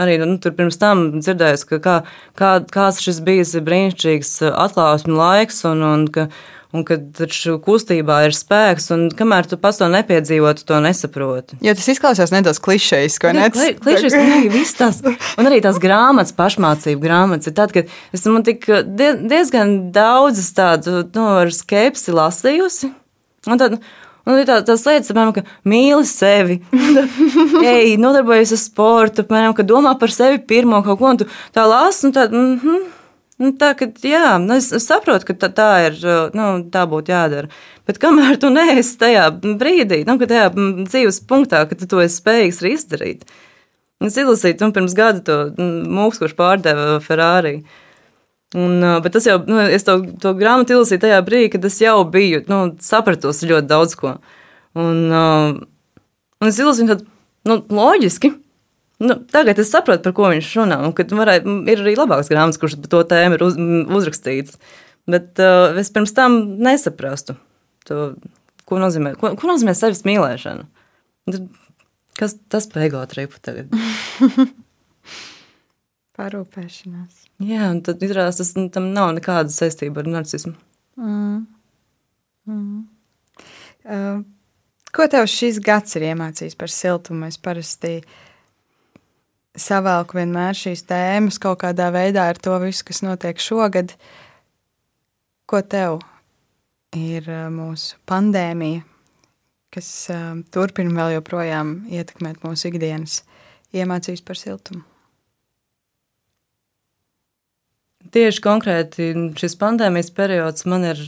arī nu, tur pirms tam dzirdējusi, ka kā, kā, kāds šis bijis brīnišķīgs atklāsmu laiks un, un ka, un ka taču kustībā ir spēks, un kamēr tu pats to nepiedzīvo, tu to nesaproti. Jo tas izklausās nedaudz klišejs, ko ne? Klišejs, ka viss tas, un arī tās grāmatas, pašmācību grāmatas, ir tad, kad es man tik diezgan daudzas tādu, nu, ar skepsi lasījusi, un tad, Un ir tā, tās lietas, piemēram, ka mīli sevi, ej, nodarbojies ar sportu, piemēram, ka domā par sevi pirmo kaut ko, un tu tā lasi, un tā, mhm. Mm Nu, tā, ka, jā, nu, es, saprotu, ka tā, tā ir, nu, tā būtu jādara. Bet kamēr tu neesi tajā brīdī, nu, tajā dzīves punktā, kad tu to esi spējīgs arī izdarīt. Es izlasīju nu, pirms gada to mūks, kurš pārdeva Ferrari. Un, bet tas jau, nu, es to, to grāmatu izlasīju tajā brīdī, kad es jau biju, nu, sapratusi ļoti daudz ko. Un, un es izlasīju, tad, nu, loģiski, Nu, tagad es saprotu, par ko viņš runā. Varēja, ir arī labāks grāmatas, kuras par to tēmu ir uz, uzrakstīts. Bet uh, es pirms tam nesaprastu, to, ko, nozīmē, ko, ko nozīmē sevis mīlēšana. Tad, kas tas par ego tripu tagad? Parūpēšanās. Jā, un tad izrādās, tas nu, tam nav nekāda saistība ar narcismu. Mm. Mm. Uh, ko tev šis gads ir iemācījis par siltumu? Es parasti uh, savelku vienmēr šīs tēmas kaut kādā veidā ar to visu, kas notiek šogad. Ko tev ir mūsu pandēmija, kas turpina vēl joprojām ietekmēt mūsu ikdienas, iemācījis par siltumu? Tieši konkrēti šis pandēmijas periods man ir,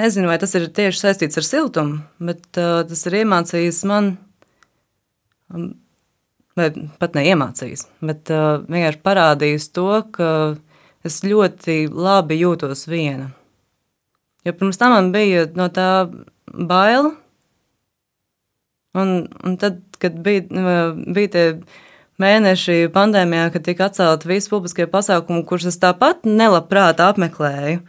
nezinu, vai tas ir tieši saistīts ar siltumu, bet uh, tas ir iemācījis man um, vai pat neiemācījis, bet uh, vienkārši parādījis to, ka es ļoti labi jūtos viena. Jo pirms tam man bija no tā baila, un, un tad, kad bija, bija tie mēneši pandēmijā, kad tika atcelti visi publiskie pasākumi, kurus es tāpat nelabprāt apmeklēju,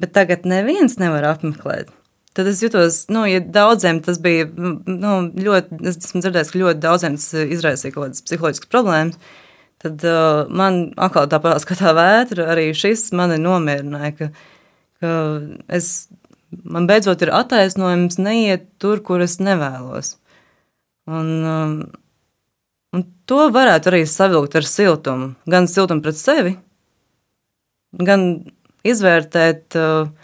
bet tagad neviens nevar apmeklēt. Tad es jutos, nu, ja daudziem tas bija nu, ļoti, es esmu dzirdējis, ka ļoti daudziem tas izraisīja kaut kādas psiholoģiskas problēmas. Tad uh, man atkal tāpat kā tā vētra, arī šis mani nomierināja, ka, ka es, man beidzot ir attaisnojums neiet tur, kur es nevēlos. Un, um, un to varētu arī savilkt ar siltumu. Gan siltumu pret sevi, gan izvērtēt. Uh,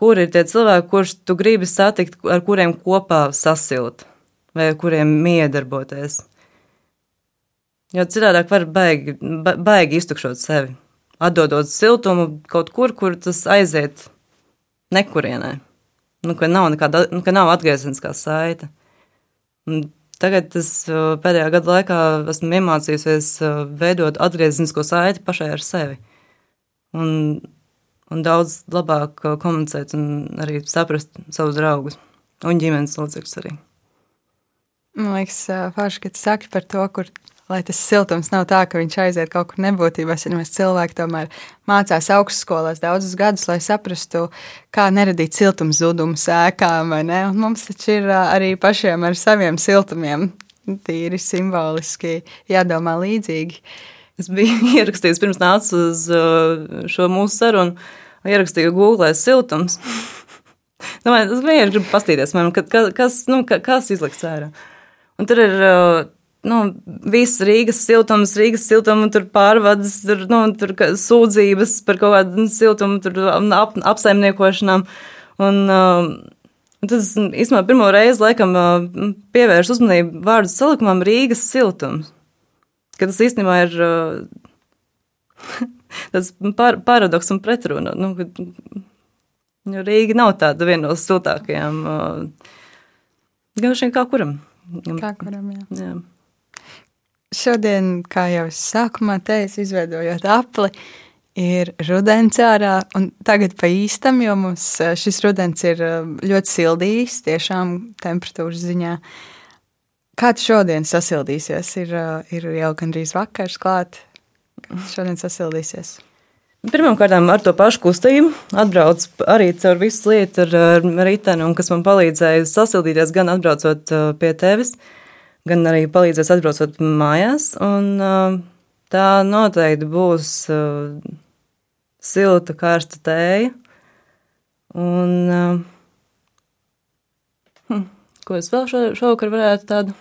kur ir tie cilvēki, kurus tu gribi satikt, ar kuriem kopā sasilt vai ar kuriem miedarboties. Jo citādi var baigi, baigi iztukšot sevi, atdodot siltumu kaut kur, kur tas aiziet nekurienē. Nu, ka nav nekāda, nu, ka nav atgriezeniskā saita. Un tagad es pēdējā gada laikā esmu iemācījusies veidot atgriezenisko saiti pašai ar sevi. Un un daudz labāk uh, komunicēt un arī saprast savus draugus. Un ģimenes locekļus arī. Man liekas, forši, ka tu saki par to, kur lai tas siltums nav tā, ka viņš aiziet kaut kur nebūtībās. Ja mēs cilvēki tomēr mācās augstskolās daudzus gadus, lai saprastu, kā neradīt siltumu zudumu sēkām. Mums taču ir arī pašiem ar saviem siltumiem, tīri simboliski jādomā līdzīgi. Es biju ierakstījis pirms nācu uz šo mūsu sarunu, ierakstīju Google siltums. Domāju, es vienkārši gribu paskatīties, man, kas, nu, kas izliks ārā. Un tur ir nu, viss Rīgas siltums, Rīgas siltuma tur pārvades, tur, nu, tur sūdzības par kaut kādu siltumu tur ap, apsaimniekošanām. Un, uh, Tas īstenībā pirmo reizi laikam uh, pievērš uzmanību vārdu salikumam Rīgas siltums. Ka tas īstenībā ir uh, tas par, paradoks un pretruna. Nu, jo Rīga nav tāda viena no siltākajām. Uh, gan šiem kā kuram. Kā kuram, jā. jā. Šodien, kā jau es sākumā teicu, izveidojot apli, ir rudens ārā, un tagad pa īstam, jo mums eh, šis rudens ir eh, ļoti sildījis, tiešām temperatūras ziņā. Kā tu šodien sasildīsies? Ir, ir jau gandrīz vakars klāt. Šodien sasildīsies? Pirmkārt, ar to pašu kustību atbrauc arī caur visu lietu ar, riteni, kas man palīdzēja sasildīties gan atbraucot pie tevis. Gan arī palīdzēs atbraucot mājās. Un, tā noteikti būs silta, karsta tēja. Un, hm, ko es vēl šo, šovakar varētu tādu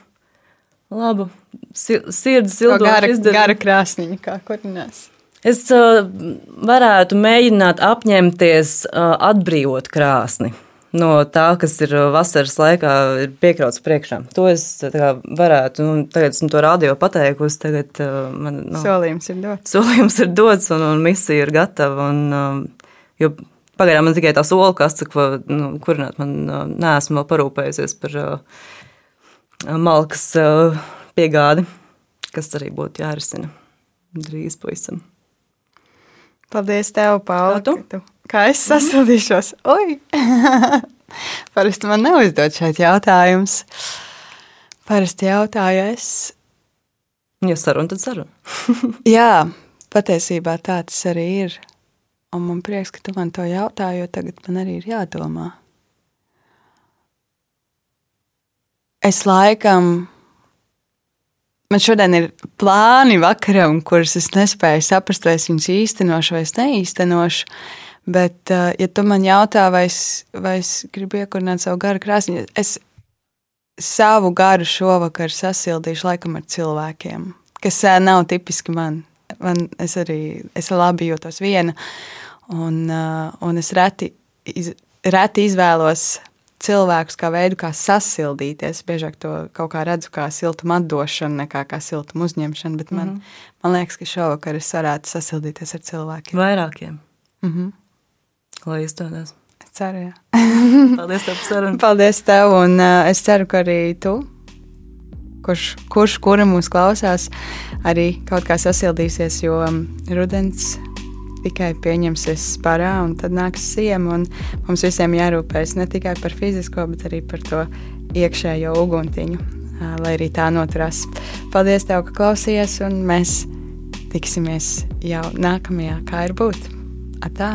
labu sirds siltu gara, gara krāsniņa, kā kurinās. Es uh, varētu mēģināt apņemties uh, atbrīvot krāsni no tā, kas ir uh, vasaras laikā piekrauts priekšā. To es kā, varētu, nu, tagad esmu to radio pateikusi, tagad uh, man nu, solījums ir dots. Solījums ir dots un, un misija ir gatava. Un, jo pagaidām man tikai tā sola kaste, ko nu, kurināt man uh, neesmu vēl parūpējusies par malkas piegādi, kas arī būtu jārisina drīz pavisam. Paldies tev, Paula. Kā es sasildīšos? Oi! Parasti man nav uzdot šeit jautājums. Parasti jautāju es. Ja saruna, tad saruna. Jā, patiesībā tā tas arī ir. Un man prieks, ka tu man to jautā, jo tagad man arī ir jādomā. Es laikam Man šodien ir plāni vakaram, kurus es nespēju saprast, vai es viņus īstenošu vai neīstenošu. Bet, uh, ja tu man jautā, vai es, vai es gribu iekurināt savu garu krāsni, es savu garu šovakar sasildīšu laikam ar cilvēkiem, kas uh, nav tipiski man. man es arī es labi jūtos viena, un, uh, un es reti, iz, reti izvēlos cilvēkus kā veidu, kā sasildīties. Biežāk to kaut kā redzu kā siltumu atdošanu, nekā kā siltumu uzņemšanu. Bet man, mm -hmm. man liekas, ka šovakar es varētu sasildīties ar cilvēkiem. Vairākiem. Mm -hmm. Lai izdodas. Es ceru, jā. Paldies tev par sarunu. Paldies tev, un uh, es ceru, ka arī tu, kurš, kurš kura mūs klausās, arī kaut kā sasildīsies, jo um, rudens tikai pieņemsies parā, un tad nāks siema. Mums visiem jārūpējas ne tikai par fizisko, bet arī par to iekšējo uguntiņu, lai arī tā noturās. Paldies, tev, ka klausījies, un mēs tiksimies jau nākamajā, kā ir būt. Atā!